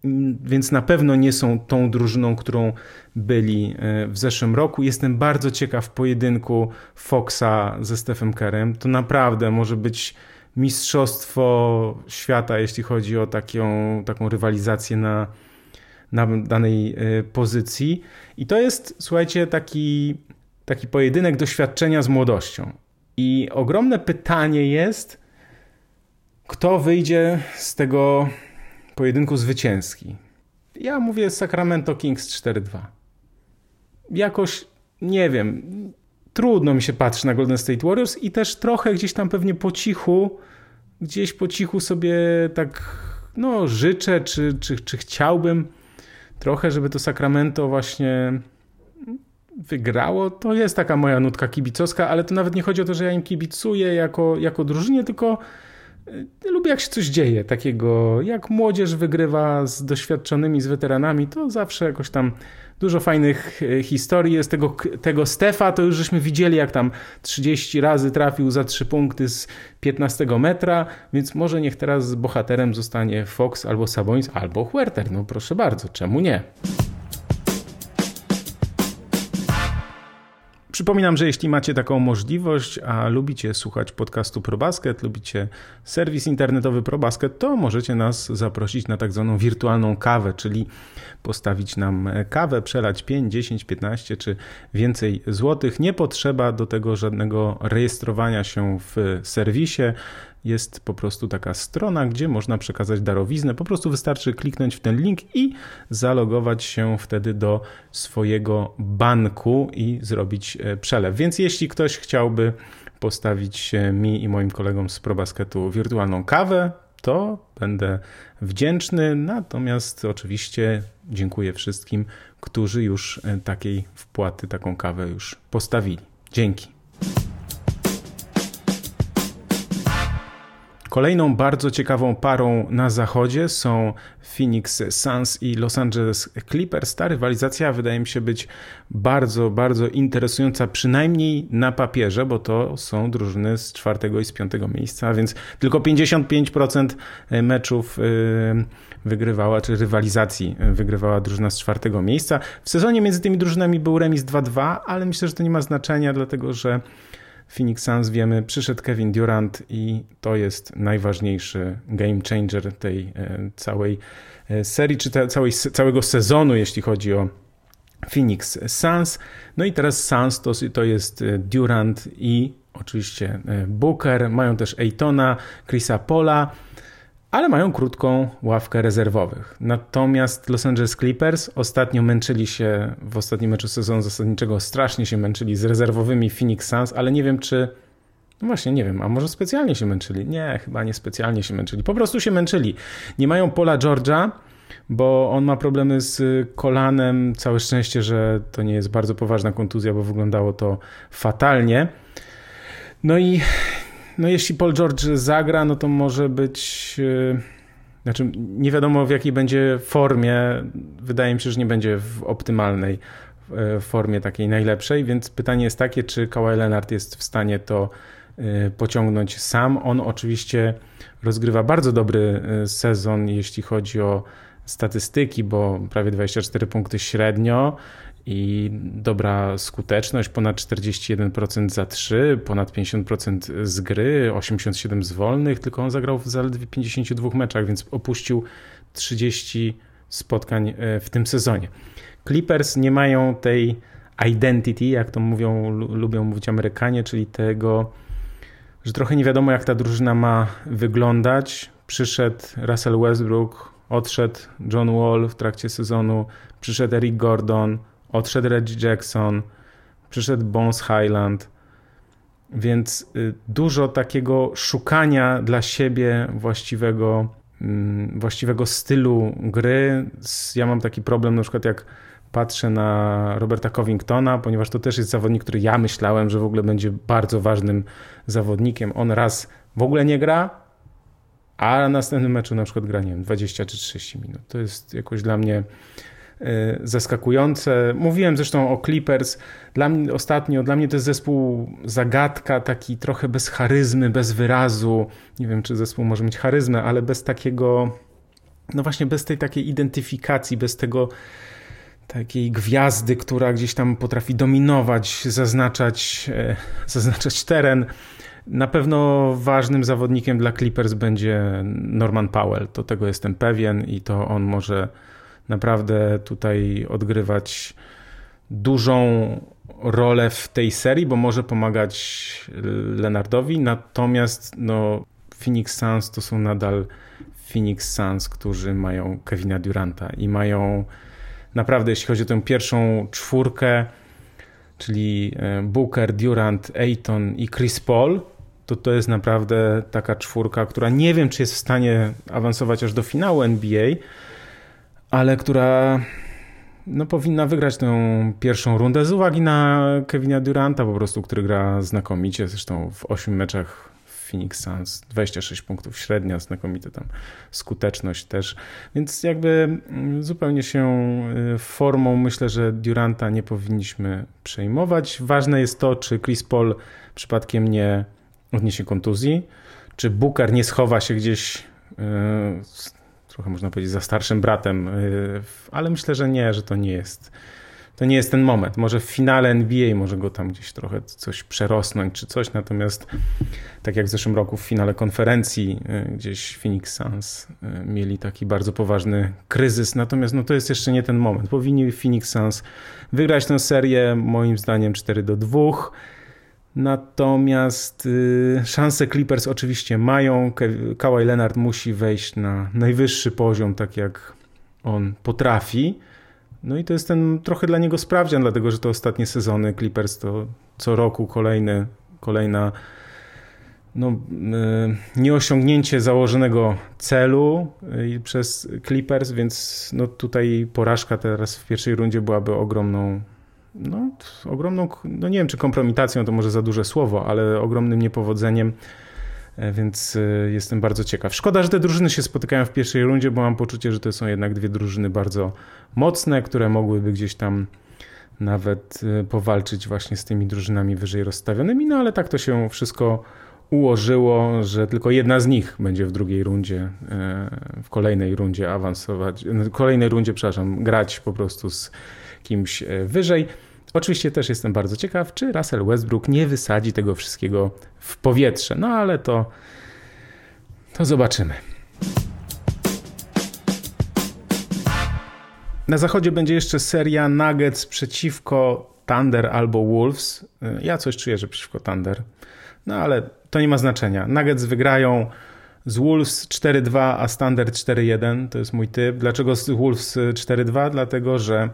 Y, więc na pewno nie są tą drużyną, którą byli y, w zeszłym roku. Jestem bardzo ciekaw pojedynku Foxa ze Stephem Kerem. To naprawdę może być mistrzostwo świata, jeśli chodzi o taką, taką rywalizację na, na danej e, pozycji. I to jest, słuchajcie, taki, taki pojedynek doświadczenia z młodością. I ogromne pytanie jest, kto wyjdzie z tego pojedynku zwycięski. Ja mówię Sacramento Kings 4-2. Jakoś, nie wiem, trudno mi się patrzy na Golden State Warriors i też trochę gdzieś tam pewnie po cichu, gdzieś po cichu sobie tak no życzę, czy, czy, czy chciałbym trochę, żeby to Sacramento właśnie wygrało. To jest taka moja nutka kibicowska, ale to nawet nie chodzi o to, że ja im kibicuję jako, jako drużynie, tylko lubię jak się coś dzieje takiego, jak młodzież wygrywa z doświadczonymi, z weteranami, to zawsze jakoś tam Dużo fajnych e, historii jest tego, tego Stefa, to już żeśmy widzieli, jak tam 30 razy trafił za 3 punkty z 15 metra, więc może niech teraz bohaterem zostanie Fox albo Sabonis albo Huerter. No proszę bardzo, czemu nie? Przypominam, że jeśli macie taką możliwość, a lubicie słuchać podcastu ProBasket, lubicie serwis internetowy ProBasket, to możecie nas zaprosić na tak zwaną wirtualną kawę, czyli postawić nam kawę, przelać 5, 10, 15 czy więcej złotych. Nie potrzeba do tego żadnego rejestrowania się w serwisie jest po prostu taka strona, gdzie można przekazać darowiznę. Po prostu wystarczy kliknąć w ten link i zalogować się wtedy do swojego banku i zrobić e, przelew. Więc jeśli ktoś chciałby postawić mi i moim kolegom z ProBasketu wirtualną kawę, to będę wdzięczny. Natomiast oczywiście dziękuję wszystkim, którzy już e, takiej wpłaty, taką kawę już postawili. Dzięki. Kolejną bardzo ciekawą parą na zachodzie są Phoenix Suns i Los Angeles Clippers. Ta rywalizacja wydaje mi się być bardzo, bardzo interesująca, przynajmniej na papierze, bo to są drużyny z czwartego i z piątego miejsca, więc tylko 55% meczów y, wygrywała, czy rywalizacji wygrywała drużyna z czwartego miejsca. W sezonie między tymi drużynami był remis 2-2, ale myślę, że to nie ma znaczenia, dlatego że Phoenix Suns wiemy, przyszedł Kevin Durant i to jest najważniejszy game changer tej e, całej e, serii, czy te, całej, całego sezonu, jeśli chodzi o Phoenix Suns. No i teraz Suns to, to jest e, Durant i oczywiście Booker, mają też Aytona, Chrisa Pola ale mają krótką ławkę rezerwowych. Natomiast Los Angeles Clippers ostatnio męczyli się w ostatnim meczu sezonu zasadniczego, strasznie się męczyli z rezerwowymi Phoenix Suns, ale nie wiem czy. No właśnie, nie wiem, a może specjalnie się męczyli? Nie, chyba nie specjalnie się męczyli. Po prostu się męczyli. Nie mają Pola Georgia, bo on ma problemy z kolanem. Całe szczęście, że to nie jest bardzo poważna kontuzja, bo wyglądało to fatalnie. No i no jeśli Paul George zagra, no to może być. E, znaczy, nie wiadomo w jakiej będzie formie. Wydaje mi się, że nie będzie w optymalnej e, formie takiej najlepszej, więc pytanie jest takie, czy Kawhi Leonard jest w stanie to e, pociągnąć sam. On oczywiście rozgrywa bardzo dobry sezon, jeśli chodzi o statystyki, bo prawie 24 punkty średnio i dobra skuteczność, ponad 41% za 3, ponad 50% z gry, 87 z wolnych, tylko on zagrał w zaledwie 52 meczach, więc opuścił 30 spotkań w tym sezonie. Clippers nie mają tej identity, jak to mówią, lubią mówić Amerykanie, czyli tego, że trochę nie wiadomo, jak ta drużyna ma wyglądać. Przyszedł Russell Westbrook, odszedł John Wall w trakcie sezonu, przyszedł Eric Gordon, odszedł Reggie Jackson, przyszedł Bones Highland. Więc y, dużo takiego szukania dla siebie właściwego, mm, właściwego stylu gry. Ja mam taki problem, na przykład jak patrzę na Roberta Covingtona, ponieważ to też jest zawodnik, który ja myślałem, że w ogóle będzie bardzo ważnym zawodnikiem. On raz w ogóle nie gra, a na następnym meczu na przykład gra, nie wiem, 20 czy 30 minut. To jest jakoś dla mnie zaskakujące. Mówiłem zresztą o Clippers. Dla mnie ostatnio, dla mnie to jest zespół zagadka, taki trochę bez charyzmy, bez wyrazu. Nie wiem, czy zespół może mieć charyzmę, ale bez takiego, no właśnie bez tej takiej identyfikacji, bez tego takiej gwiazdy, która gdzieś tam potrafi dominować, zaznaczać, e, <laughs> zaznaczać teren. Na pewno ważnym zawodnikiem dla Clippers będzie Norman Powell. To tego jestem pewien i to on może naprawdę tutaj odgrywać dużą rolę w tej serii, bo może pomagać Leonardowi. Natomiast no, Phoenix Suns to są nadal Phoenix Suns, którzy mają Kevina Duranta i mają naprawdę, jeśli chodzi o tę pierwszą czwórkę, czyli e, Booker, Durant, Ayton i Chris Paul, to to jest naprawdę taka czwórka, która nie wiem, czy jest w stanie awansować aż do finału NBA, ale która no, powinna wygrać tę pierwszą rundę z uwagi na Kevina Duranta po prostu, który gra znakomicie, zresztą w ośmiu meczach Phoenix Suns 26 punktów średnia, znakomita tam skuteczność też. Więc jakby mm, zupełnie się y, formą myślę, że Duranta nie powinniśmy przejmować. Ważne jest to, czy Chris Paul przypadkiem nie odniesie kontuzji, czy Booker nie schowa się gdzieś y, trochę można powiedzieć za starszym bratem, y, ale myślę, że nie, że to nie jest to nie jest ten moment. Może w finale NBA może go tam gdzieś trochę coś przerosnąć czy coś, natomiast tak jak w zeszłym roku w finale konferencji y, gdzieś Phoenix Suns y, mieli taki bardzo poważny kryzys, natomiast no to jest jeszcze nie ten moment. Powinni Phoenix Suns wygrać tę serię moim zdaniem 4 do 2. Natomiast y, szanse Clippers oczywiście mają. Kawhi Leonard musi wejść na najwyższy poziom, tak jak on potrafi. No i to jest ten trochę dla niego sprawdzian, dlatego że te ostatnie sezony Clippers to co roku kolejny, kolejna no, e, nieosiągnięcie założonego celu e, przez Clippers, więc no tutaj porażka teraz w pierwszej rundzie byłaby ogromną, no, ogromną, no nie wiem czy kompromitacją to może za duże słowo, ale ogromnym niepowodzeniem E, więc e, jestem bardzo ciekaw. Szkoda, że te drużyny się spotykają w pierwszej rundzie, bo mam poczucie, że to są jednak dwie drużyny bardzo mocne, które mogłyby gdzieś tam nawet e, powalczyć właśnie z tymi drużynami wyżej rozstawionymi, no ale tak to się wszystko ułożyło, że tylko jedna z nich będzie w drugiej rundzie, w kolejnej rundzie awansować, w kolejnej rundzie, przepraszam, grać po prostu z kimś wyżej. Oczywiście też jestem bardzo ciekaw, czy Russell Westbrook nie wysadzi tego wszystkiego w powietrze. No ale to, to zobaczymy. Na zachodzie będzie jeszcze seria Nuggets przeciwko Thunder albo Wolves. Ja coś czuję, że przeciwko Thunder. No ale to nie ma znaczenia. Nuggets wygrają z Wolves 4-2, a Standard 4-1. To jest mój typ. Dlaczego z Wolves 4-2? Dlatego, że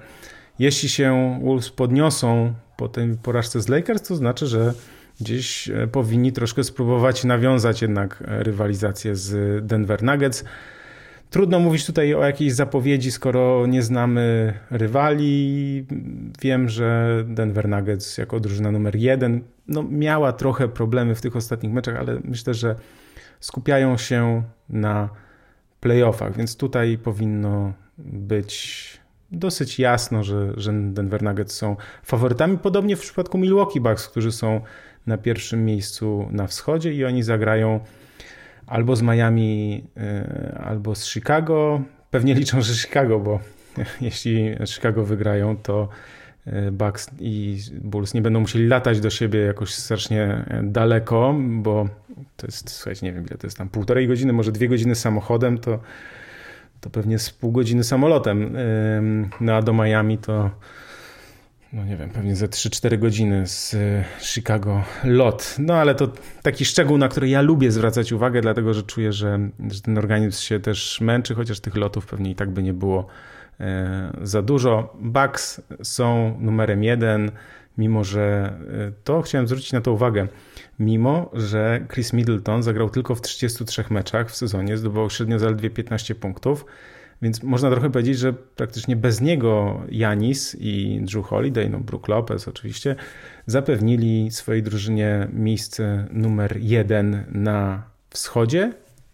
jeśli się Wolves podniosą po tej porażce z Lakers, to znaczy, że gdzieś e, powinni troszkę spróbować nawiązać jednak e, rywalizację z Denver Nuggets. Trudno mówić tutaj o jakiejś zapowiedzi, skoro nie znamy rywali. Wiem, że Denver Nuggets jako drużyna numer jeden no, miała trochę problemy w tych ostatnich meczach, ale myślę, że skupiają się na playoffach, więc tutaj powinno być dosyć jasno, że, że Denver Nuggets są faworytami. Podobnie w przypadku Milwaukee Bucks, którzy są na pierwszym miejscu na wschodzie i oni zagrają albo z Miami, e, albo z Chicago. Pewnie liczą, że Chicago, bo <laughs> jeśli Chicago wygrają, to e, Bucks i Bulls nie będą musieli latać do siebie jakoś strasznie daleko, bo to jest, słuchajcie, nie wiem ile to jest tam, półtorej godziny, może dwie godziny samochodem, to to pewnie z pół godziny samolotem. No a do Miami to no nie wiem, pewnie ze 3-4 godziny z e, Chicago lot. No ale to taki szczegół, na który ja lubię zwracać uwagę, dlatego że czuję, że, że ten organizm się też męczy, chociaż tych lotów pewnie i tak by nie było e, za dużo. Bucks są numerem jeden, mimo że e, to chciałem zwrócić na to uwagę. Mimo, że Chris Middleton zagrał tylko w 33 meczach w sezonie, zdobywał średnio zaledwie 15 punktów. Więc można trochę powiedzieć, że praktycznie bez niego Janis i Drew Holiday, no Brook Lopez oczywiście, zapewnili swojej drużynie miejsce numer jeden na wschodzie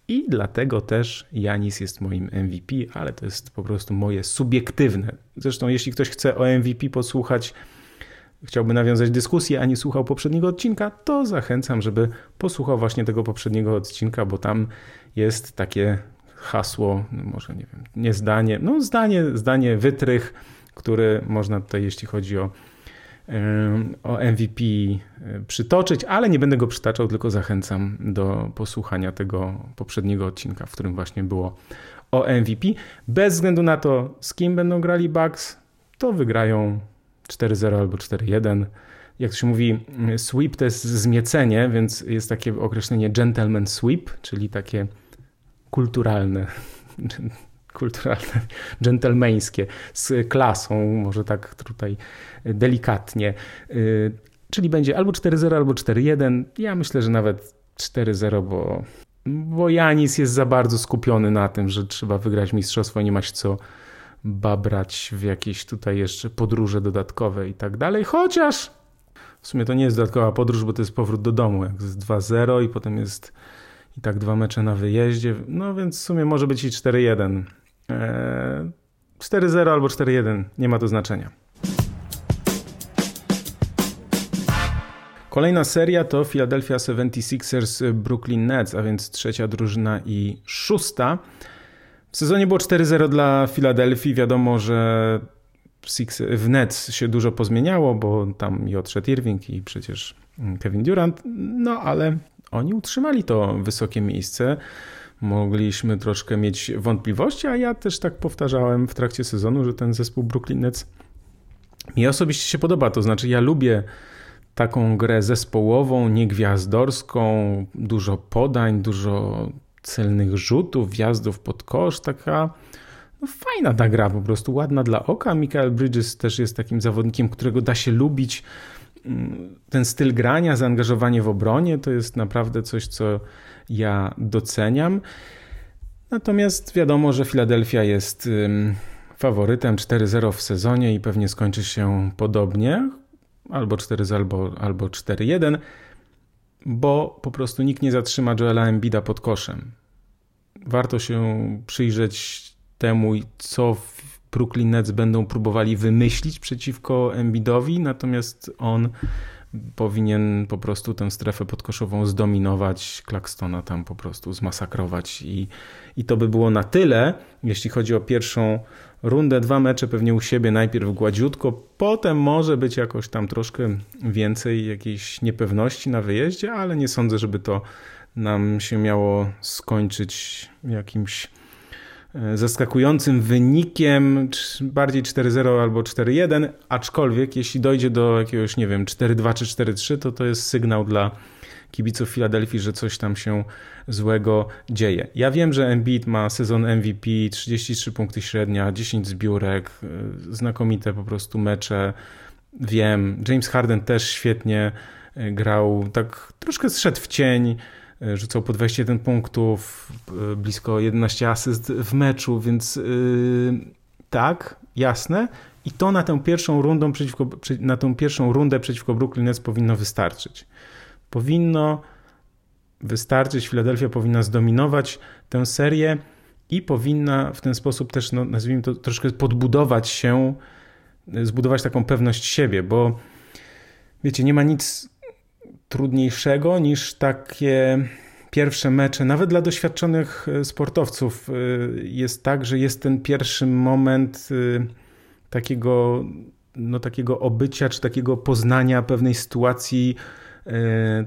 i dlatego też Janis jest moim MVP, ale to jest po prostu moje subiektywne. Zresztą jeśli ktoś chce o MVP posłuchać, chciałby nawiązać dyskusję, a nie słuchał poprzedniego odcinka, to zachęcam, żeby posłuchał właśnie tego poprzedniego odcinka, bo tam jest takie hasło, no może nie wiem, nie zdanie, no zdanie, zdanie wytrych, który można tutaj, jeśli chodzi o, o MVP przytoczyć, ale nie będę go przytaczał, tylko zachęcam do posłuchania tego poprzedniego odcinka, w którym właśnie było o MVP. Bez względu na to, z kim będą grali Bucks, to wygrają 4-0 albo 4-1. Jak to się mówi, sweep to jest zmiecenie, więc jest takie określenie gentleman sweep, czyli takie kulturalne, <laughs> kulturalne, dżentelmeńskie, z klasą, może tak tutaj delikatnie. Y, czyli będzie albo 4-0, albo 4-1. Ja myślę, że nawet 4-0, bo, bo Janis jest za bardzo skupiony na tym, że trzeba wygrać mistrzostwo, nie masz co babrać w jakieś tutaj jeszcze podróże dodatkowe i tak dalej. Chociaż w sumie to nie jest dodatkowa podróż, bo to jest powrót do domu. Jak jest 2-0 i potem jest i tak dwa mecze na wyjeździe, no więc w sumie może być i 4-1. Eee, 4-0 albo 4-1, nie ma to znaczenia. Kolejna seria to Philadelphia 76ers Brooklyn Nets, a więc trzecia drużyna i szósta. W sezonie było 4-0 dla Filadelfii. Wiadomo, że w Nets się dużo pozmieniało, bo tam i odszedł Irving i przecież Kevin Durant, no ale oni utrzymali to wysokie miejsce. Mogliśmy troszkę mieć wątpliwości, a ja też tak powtarzałem w trakcie sezonu, że ten zespół Brooklyn Nets mi osobiście się podoba. To znaczy, ja lubię taką grę zespołową, niegwiazdorską, dużo podań, dużo celnych rzutów, wjazdów pod kosz, taka no, fajna ta gra, po prostu ładna dla oka. Michael Bridges też jest takim zawodnikiem, którego da się lubić ten styl grania, zaangażowanie w obronie to jest naprawdę coś, co ja doceniam. Natomiast wiadomo, że Filadelfia jest faworytem 4-0 w sezonie i pewnie skończy się podobnie, albo 4-0, albo, albo 4-1, bo po prostu nikt nie zatrzyma Joela Embida pod koszem. Warto się przyjrzeć temu, co Brooklyn Nets będą próbowali wymyślić przeciwko Embiidowi, natomiast on powinien po prostu tę strefę podkoszową zdominować, Claxtona tam po prostu zmasakrować i, i to by było na tyle, jeśli chodzi o pierwszą rundę, dwa mecze pewnie u siebie, najpierw gładziutko, potem może być jakoś tam troszkę więcej jakiejś niepewności na wyjeździe, ale nie sądzę, żeby to nam się miało skończyć jakimś E, zaskakującym wynikiem, bardziej 4-0 albo 4-1, aczkolwiek jeśli dojdzie do jakiegoś, nie wiem, 4-2 czy 4-3, to to jest sygnał dla kibiców Filadelfii, że coś tam się złego dzieje. Ja wiem, że Embiid ma sezon MVP, 33 punkty średnia, 10 zbiórek, e, znakomite po prostu mecze. Wiem, James Harden też świetnie e, grał, tak troszkę zszedł w cień, E, rzucał po 21 punktów, blisko 11 asyst w meczu, więc yy, tak, jasne. I to na tę pierwszą rundę przeciwko, na tę pierwszą rundę przeciwko Brooklyn Nets powinno wystarczyć. Powinno wystarczyć, Philadelphia powinna zdominować tę serię i powinna w ten sposób też, no, nazwijmy to, troszkę podbudować się, zbudować taką pewność siebie, bo wiecie, nie ma nic trudniejszego niż takie pierwsze mecze, nawet dla doświadczonych e, sportowców, e, jest tak, że jest ten pierwszy moment takiego, no, takiego obycia, czy takiego poznania pewnej sytuacji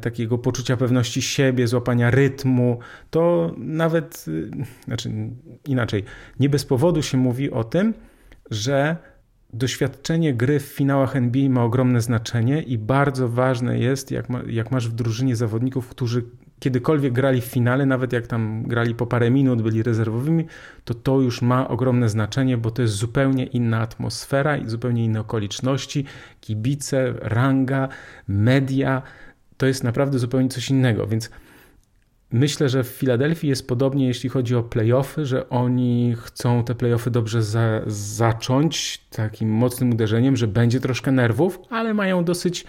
takiego poczucia pewności siebie, złapania rytmu, to nawet, e, znaczy inaczej, nie bez powodu się mówi o tym, że doświadczenie gry w finałach NBA ma ogromne znaczenie i bardzo ważne jest, jak, ma, jak masz w drużynie zawodników, którzy kiedykolwiek grali w finale, nawet jak tam grali po parę minut, byli rezerwowymi, to to już ma ogromne znaczenie, bo to jest zupełnie inna atmosfera i zupełnie inne okoliczności. Kibice, ranga, media, to jest naprawdę zupełnie coś innego, więc Myślę, że w Filadelfii jest podobnie, jeśli chodzi o playoffy, że oni chcą te playoffy dobrze za, zacząć takim mocnym uderzeniem, że będzie troszkę nerwów, ale mają dosyć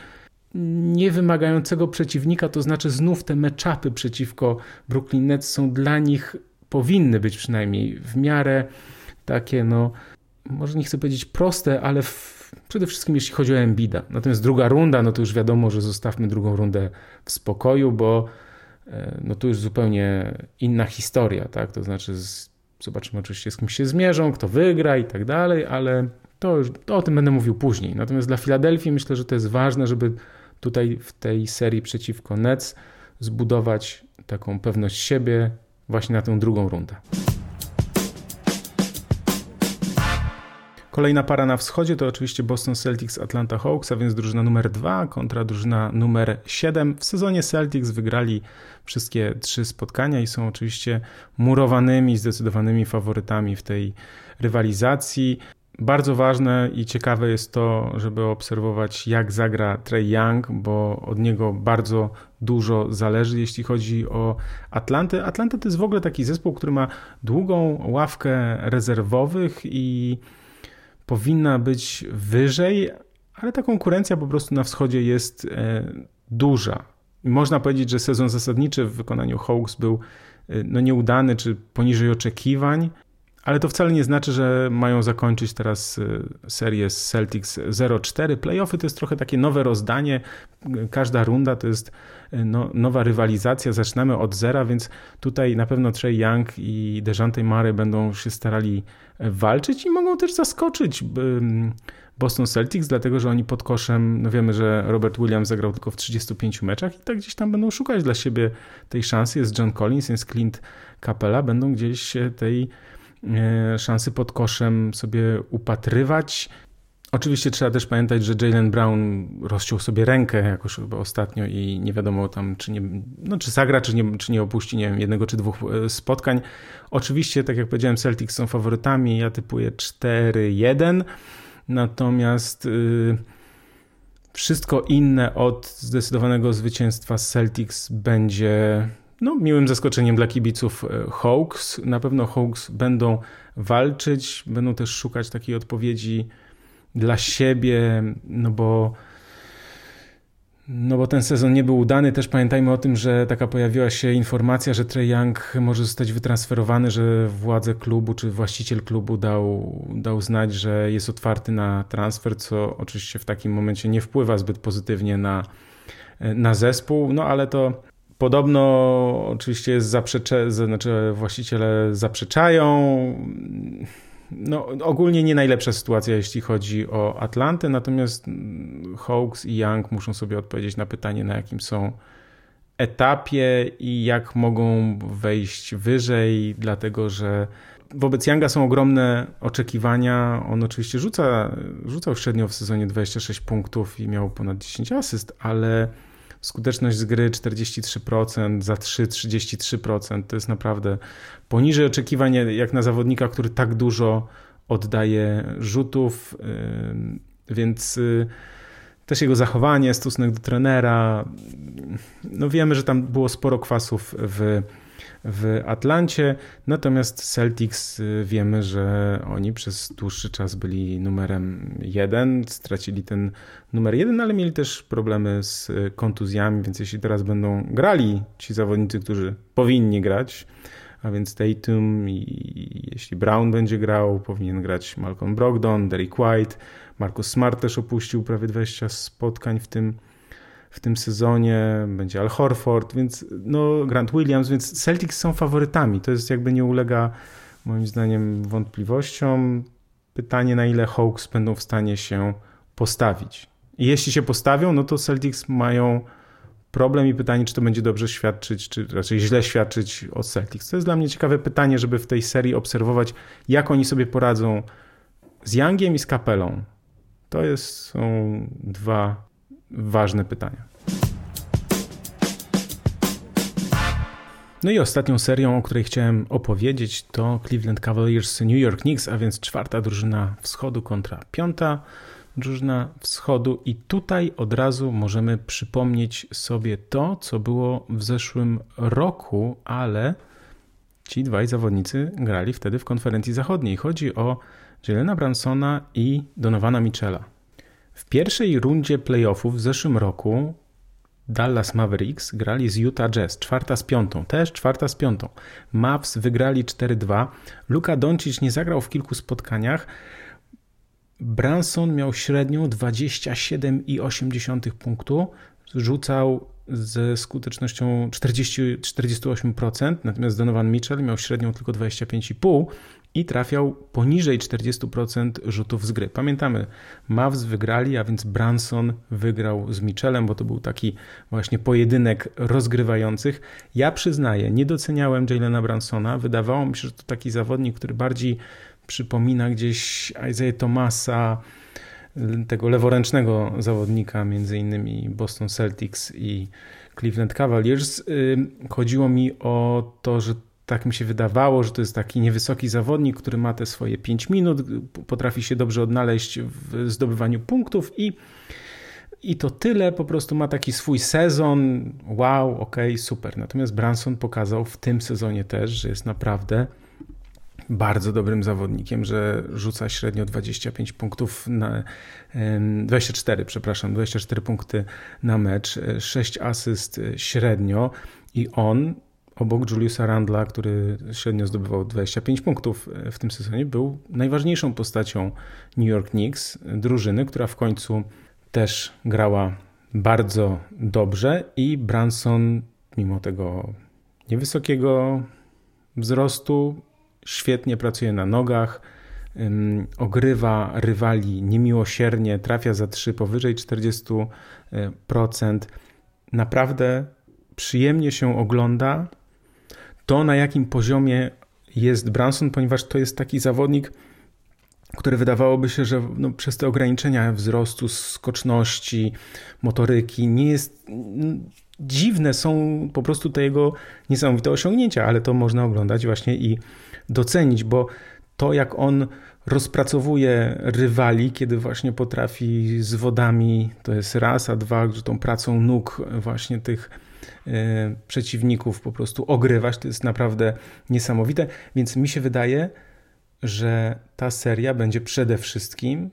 niewymagającego przeciwnika, to znaczy znów te meczapy przeciwko Brooklyn Nets są dla nich, powinny być przynajmniej w miarę takie, no, może nie chcę powiedzieć proste, ale w, przede wszystkim jeśli chodzi o Embida. Natomiast druga runda, no to już wiadomo, że zostawmy drugą rundę w spokoju, bo e, no to już zupełnie inna historia, tak? To znaczy z, zobaczymy oczywiście z kim się zmierzą, kto wygra i tak dalej, ale to, już, to o tym będę mówił później. Natomiast dla Filadelfii myślę, że to jest ważne, żeby tutaj w tej serii przeciwko Nets zbudować taką pewność siebie właśnie na tę drugą rundę. Kolejna para na wschodzie to oczywiście Boston Celtics Atlanta Hawks, a więc drużyna numer 2 kontra drużyna numer 7. W sezonie Celtics wygrali wszystkie trzy spotkania i są oczywiście murowanymi, zdecydowanymi faworytami w tej rywalizacji. Bardzo ważne i ciekawe jest to, żeby obserwować, jak zagra Trey Young, bo od niego bardzo dużo zależy, jeśli chodzi o Atlantę. Atlanta to jest w ogóle taki zespół, który ma długą ławkę rezerwowych i powinna być wyżej, ale ta konkurencja po prostu na wschodzie jest e, duża. Można powiedzieć, że sezon zasadniczy w wykonaniu Hawks był e, no, nieudany czy poniżej oczekiwań. Ale to wcale nie znaczy, że mają zakończyć teraz y, serię z Celtics 0-4. Playoffy to jest trochę takie nowe rozdanie. Każda runda to jest y, no, nowa rywalizacja. Zaczynamy od zera, więc tutaj na pewno Trey Young i Dejante Murray będą się starali y, walczyć i mogą też zaskoczyć Boston Celtics, dlatego że oni pod koszem, no wiemy, że Robert Williams zagrał tylko w 35 meczach i tak gdzieś tam będą szukać dla siebie tej szansy. Jest John Collins, jest Clint Capella, będą gdzieś tej szansy pod koszem sobie upatrywać. Oczywiście trzeba też pamiętać, że Jalen Brown rozciął sobie rękę jakoś ostatnio i nie wiadomo tam, czy, nie, no, czy zagra, czy nie, czy nie opuści nie wiem, jednego czy dwóch e, spotkań. Oczywiście, tak jak powiedziałem, Celtics są faworytami, ja typuję 4-1, natomiast yy, wszystko inne od zdecydowanego zwycięstwa Celtics będzie no, miłym zaskoczeniem dla kibiców e, Hawks. Na pewno Hawks będą walczyć, będą też szukać takiej odpowiedzi dla siebie, no bo no bo ten sezon nie był udany. Też pamiętajmy o tym, że taka pojawiła się informacja, że Trey Young może zostać wytransferowany, że władze klubu czy właściciel klubu dał, dał znać, że jest otwarty na transfer, co oczywiście w takim momencie nie wpływa zbyt pozytywnie na, na zespół. No ale to Podobno oczywiście zaprzecze, znaczy właściciele zaprzeczają. No, ogólnie nie najlepsza sytuacja, jeśli chodzi o Atlantę, natomiast Hawks i Young muszą sobie odpowiedzieć na pytanie, na jakim są etapie i jak mogą wejść wyżej, dlatego że wobec Younga są ogromne oczekiwania. On oczywiście rzuca, rzucał średnio w sezonie 26 punktów i miał ponad 10 asyst, ale skuteczność z gry 43%, za 3 33%. To jest naprawdę poniżej oczekiwań jak na zawodnika, który tak dużo oddaje rzutów, więc y, też jego zachowanie, stosunek do trenera. No wiemy, że tam było sporo kwasów w w Atlancie. Natomiast Celtics y, wiemy, że oni przez dłuższy czas byli numerem jeden, stracili ten numer jeden, ale mieli też problemy z kontuzjami, więc jeśli teraz będą grali ci zawodnicy, którzy powinni grać, a więc Tatum i jeśli Brown będzie grał, powinien grać Malcolm Brogdon, Derek White, Marcus Smart też opuścił prawie 20 spotkań w tym w tym sezonie, będzie Al Horford, więc no Grant Williams, więc Celtics są faworytami. To jest jakby nie ulega moim zdaniem wątpliwościom. Pytanie na ile Hawks będą w stanie się postawić. I jeśli się postawią, no to Celtics mają problem i pytanie, czy to będzie dobrze świadczyć, czy raczej źle świadczyć o Celtics. To jest dla mnie ciekawe pytanie, żeby w tej serii obserwować, jak oni sobie poradzą z Youngiem i z Kapelą. To jest, są dwa ważne pytania. No i ostatnią serią, o której chciałem opowiedzieć, to Cleveland Cavaliers New York Knicks, a więc czwarta drużyna wschodu kontra piąta drużyna wschodu. I tutaj od razu możemy przypomnieć sobie to, co było w zeszłym roku, ale ci dwaj zawodnicy grali wtedy w konferencji zachodniej. Chodzi o Jelena Bransona i Donowana Michela. W pierwszej rundzie playoffów w zeszłym roku Dallas Mavericks grali z Utah Jazz, czwarta z piątą, też czwarta z piątą. Mavs wygrali 4-2. Luka Doncic nie zagrał w kilku spotkaniach. Branson miał średnią 27,8 punktu, rzucał ze skutecznością 40, 48%, natomiast Donovan Mitchell miał średnią tylko 25,5 i trafiał poniżej 40% rzutów z gry. Pamiętamy, Mavs wygrali, a więc Branson wygrał z Mitchellem, bo to był taki właśnie pojedynek rozgrywających. Ja przyznaję, nie doceniałem Jalena Bransona. Wydawało mi się, że to taki zawodnik, który bardziej przypomina gdzieś Isaiah Thomasa, tego leworęcznego zawodnika, między innymi Boston Celtics i Cleveland Cavaliers. Chodziło mi o to, że tak mi się wydawało, że to jest taki niewysoki zawodnik, który ma te swoje 5 minut, potrafi się dobrze odnaleźć w zdobywaniu punktów i, i to tyle, po prostu ma taki swój sezon. Wow, ok, super. Natomiast Branson pokazał w tym sezonie też, że jest naprawdę bardzo dobrym zawodnikiem, że rzuca średnio 25 punktów na 24, przepraszam, 24 punkty na mecz, 6 asyst średnio i on obok Juliusa Randla, który średnio zdobywał 25 punktów w tym sezonie, był najważniejszą postacią New York Knicks, drużyny, która w końcu też grała bardzo dobrze i Branson mimo tego niewysokiego wzrostu świetnie pracuje na nogach, ogrywa rywali niemiłosiernie, trafia za 3 powyżej 40%. Naprawdę przyjemnie się ogląda to, na jakim poziomie jest Branson, ponieważ to jest taki zawodnik, który wydawałoby się, że no, przez te ograniczenia wzrostu, skoczności, motoryki nie jest. Dziwne są po prostu te jego niesamowite osiągnięcia, ale to można oglądać właśnie i docenić, bo to jak on rozpracowuje rywali, kiedy właśnie potrafi z wodami, to jest raz, a dwa, że tą pracą nóg właśnie tych przeciwników po prostu ogrywać, to jest naprawdę niesamowite, więc mi się wydaje, że ta seria będzie przede wszystkim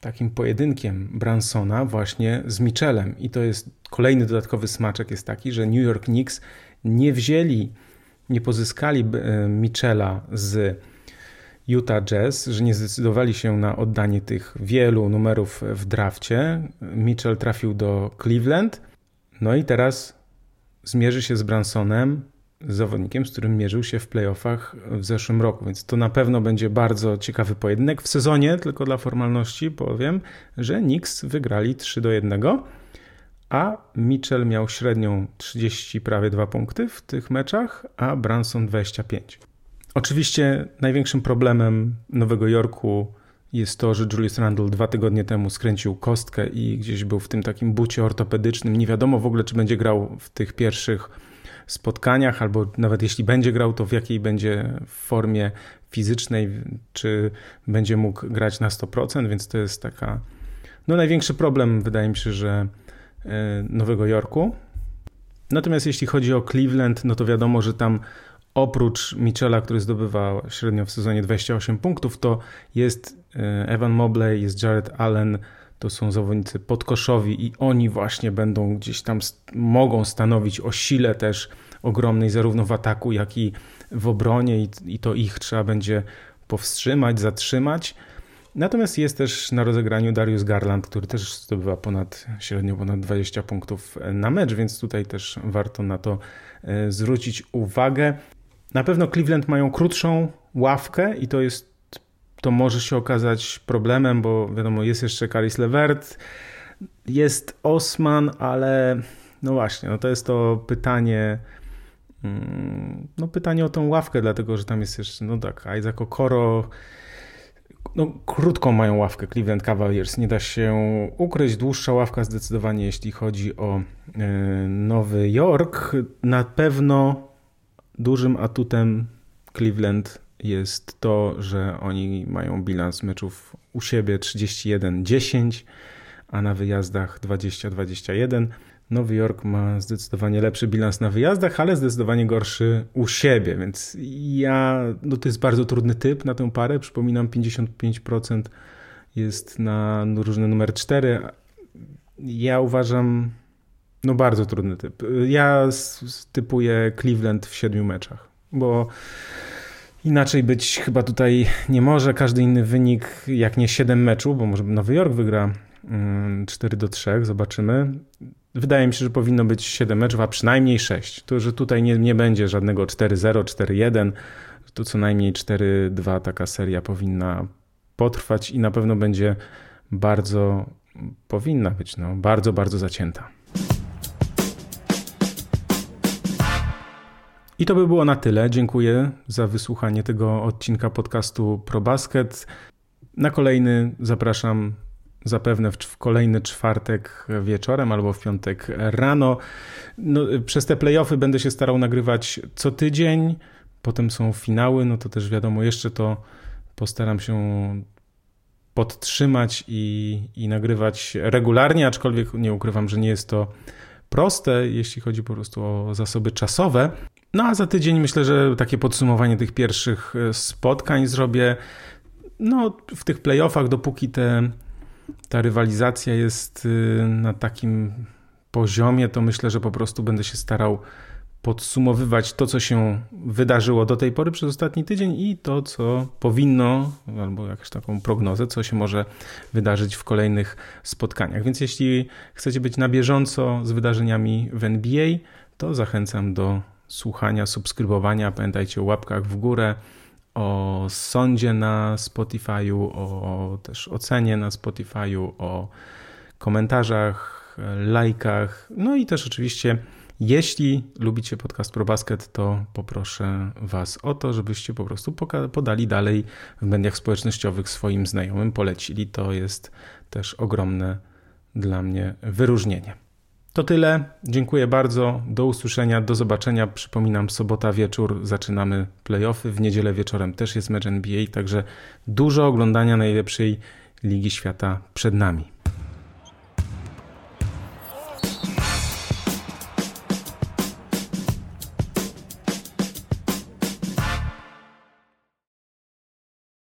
takim pojedynkiem Bransona właśnie z Michelem i to jest kolejny dodatkowy smaczek jest taki, że New York Knicks nie wzięli nie pozyskali e, Michela z Utah Jazz, że nie zdecydowali się na oddanie tych wielu numerów w drafcie. Mitchell trafił do Cleveland, no i teraz zmierzy się z Bransonem, zawodnikiem, z którym mierzył się w playoffach w zeszłym roku, więc to na pewno będzie bardzo ciekawy pojedynek. W sezonie, tylko dla formalności powiem, że Knicks wygrali 3 do 1 a Mitchell miał średnią 30 prawie 2 punkty w tych meczach, a Branson 25. Oczywiście największym problemem Nowego Jorku jest to, że Julius Randle dwa tygodnie temu skręcił kostkę i gdzieś był w tym takim bucie ortopedycznym. Nie wiadomo w ogóle, czy będzie grał w tych pierwszych spotkaniach, albo nawet jeśli będzie grał, to w jakiej będzie formie fizycznej, czy będzie mógł grać na 100%, więc to jest taka. No, największy problem, wydaje mi się, że E, Nowego Jorku. Natomiast jeśli chodzi o Cleveland, no to wiadomo, że tam oprócz Michela, który zdobywa średnio w sezonie 28 punktów, to jest e, Evan Mobley, jest Jared Allen, to są zawodnicy podkoszowi i oni właśnie będą gdzieś tam mogą stanowić o sile też ogromnej zarówno w ataku, jak i w obronie i, to ich trzeba będzie powstrzymać, zatrzymać. Natomiast jest też na rozegraniu Darius Garland, który też zdobywa ponad, średnio ponad 20 punktów na mecz, więc tutaj też warto na to e, zwrócić uwagę. Na pewno Cleveland mają krótszą ławkę i to jest, to może się okazać problemem, bo wiadomo, jest jeszcze Caris Levert, jest Osman, ale No właśnie, no to jest to pytanie, mm, no pytanie o tą ławkę, dlatego że tam jest jeszcze, no tak, Isaac Okoro, no krótką mają ławkę Cleveland Cavaliers, nie da się ukryć, dłuższa ławka zdecydowanie jeśli chodzi o e, Nowy Jork. Na pewno dużym atutem Cleveland jest to, że oni mają bilans meczów u siebie 31-10, a na wyjazdach 20-21. Nowy Jork ma zdecydowanie lepszy bilans na wyjazdach, ale zdecydowanie gorszy u siebie, więc ja, no to jest bardzo trudny typ na tę parę. Przypominam, 55% jest na różny numer 4. Ja uważam, no bardzo trudny typ. Ja typuję Cleveland w siedmiu meczach, bo inaczej być chyba tutaj nie może. Każdy inny wynik, jak nie 7 meczów, bo może Nowy Jork wygra 4 mm, do 3, zobaczymy. Wydaje mi się, że powinno być 7 meczów, a przynajmniej 6. To, że tutaj nie, nie będzie żadnego 4-0, 4-1, to co najmniej 4-2 taka seria powinna potrwać i na pewno będzie bardzo, powinna być no, bardzo, bardzo zacięta. I to by było na tyle. Dziękuję za wysłuchanie tego odcinka podcastu ProBasket. Na kolejny zapraszam zapewne w, kolejny czwartek wieczorem albo w piątek rano. No, przez te playoffy będę się starał nagrywać co tydzień, potem są finały, no to też wiadomo, jeszcze to postaram się podtrzymać i, i nagrywać regularnie, aczkolwiek nie ukrywam, że nie jest to proste, jeśli chodzi po prostu o zasoby czasowe. No a za tydzień myślę, że takie podsumowanie tych pierwszych spotkań zrobię. No, w tych playoffach, dopóki te ta rywalizacja jest y, na takim poziomie, to myślę, że po prostu będę się starał podsumowywać to, co się wydarzyło do tej pory przez ostatni tydzień i to, co powinno, albo jakąś taką prognozę, co się może wydarzyć w kolejnych spotkaniach. Więc jeśli chcecie być na bieżąco z wydarzeniami w NBA, to zachęcam do słuchania, subskrybowania. Pamiętajcie o łapkach w górę o sądzie na Spotify'u, o też ocenie na Spotify'u, o komentarzach, lajkach. No i też oczywiście, jeśli lubicie podcast ProBasket, to poproszę Was o to, żebyście po prostu podali dalej w mediach społecznościowych swoim znajomym, polecili. To jest też ogromne dla mnie wyróżnienie. To tyle. Dziękuję bardzo. Do usłyszenia, do zobaczenia. Przypominam, sobota wieczór zaczynamy playoffy. W niedzielę wieczorem też jest mecz NBA, także dużo oglądania najlepszej Ligi Świata przed nami.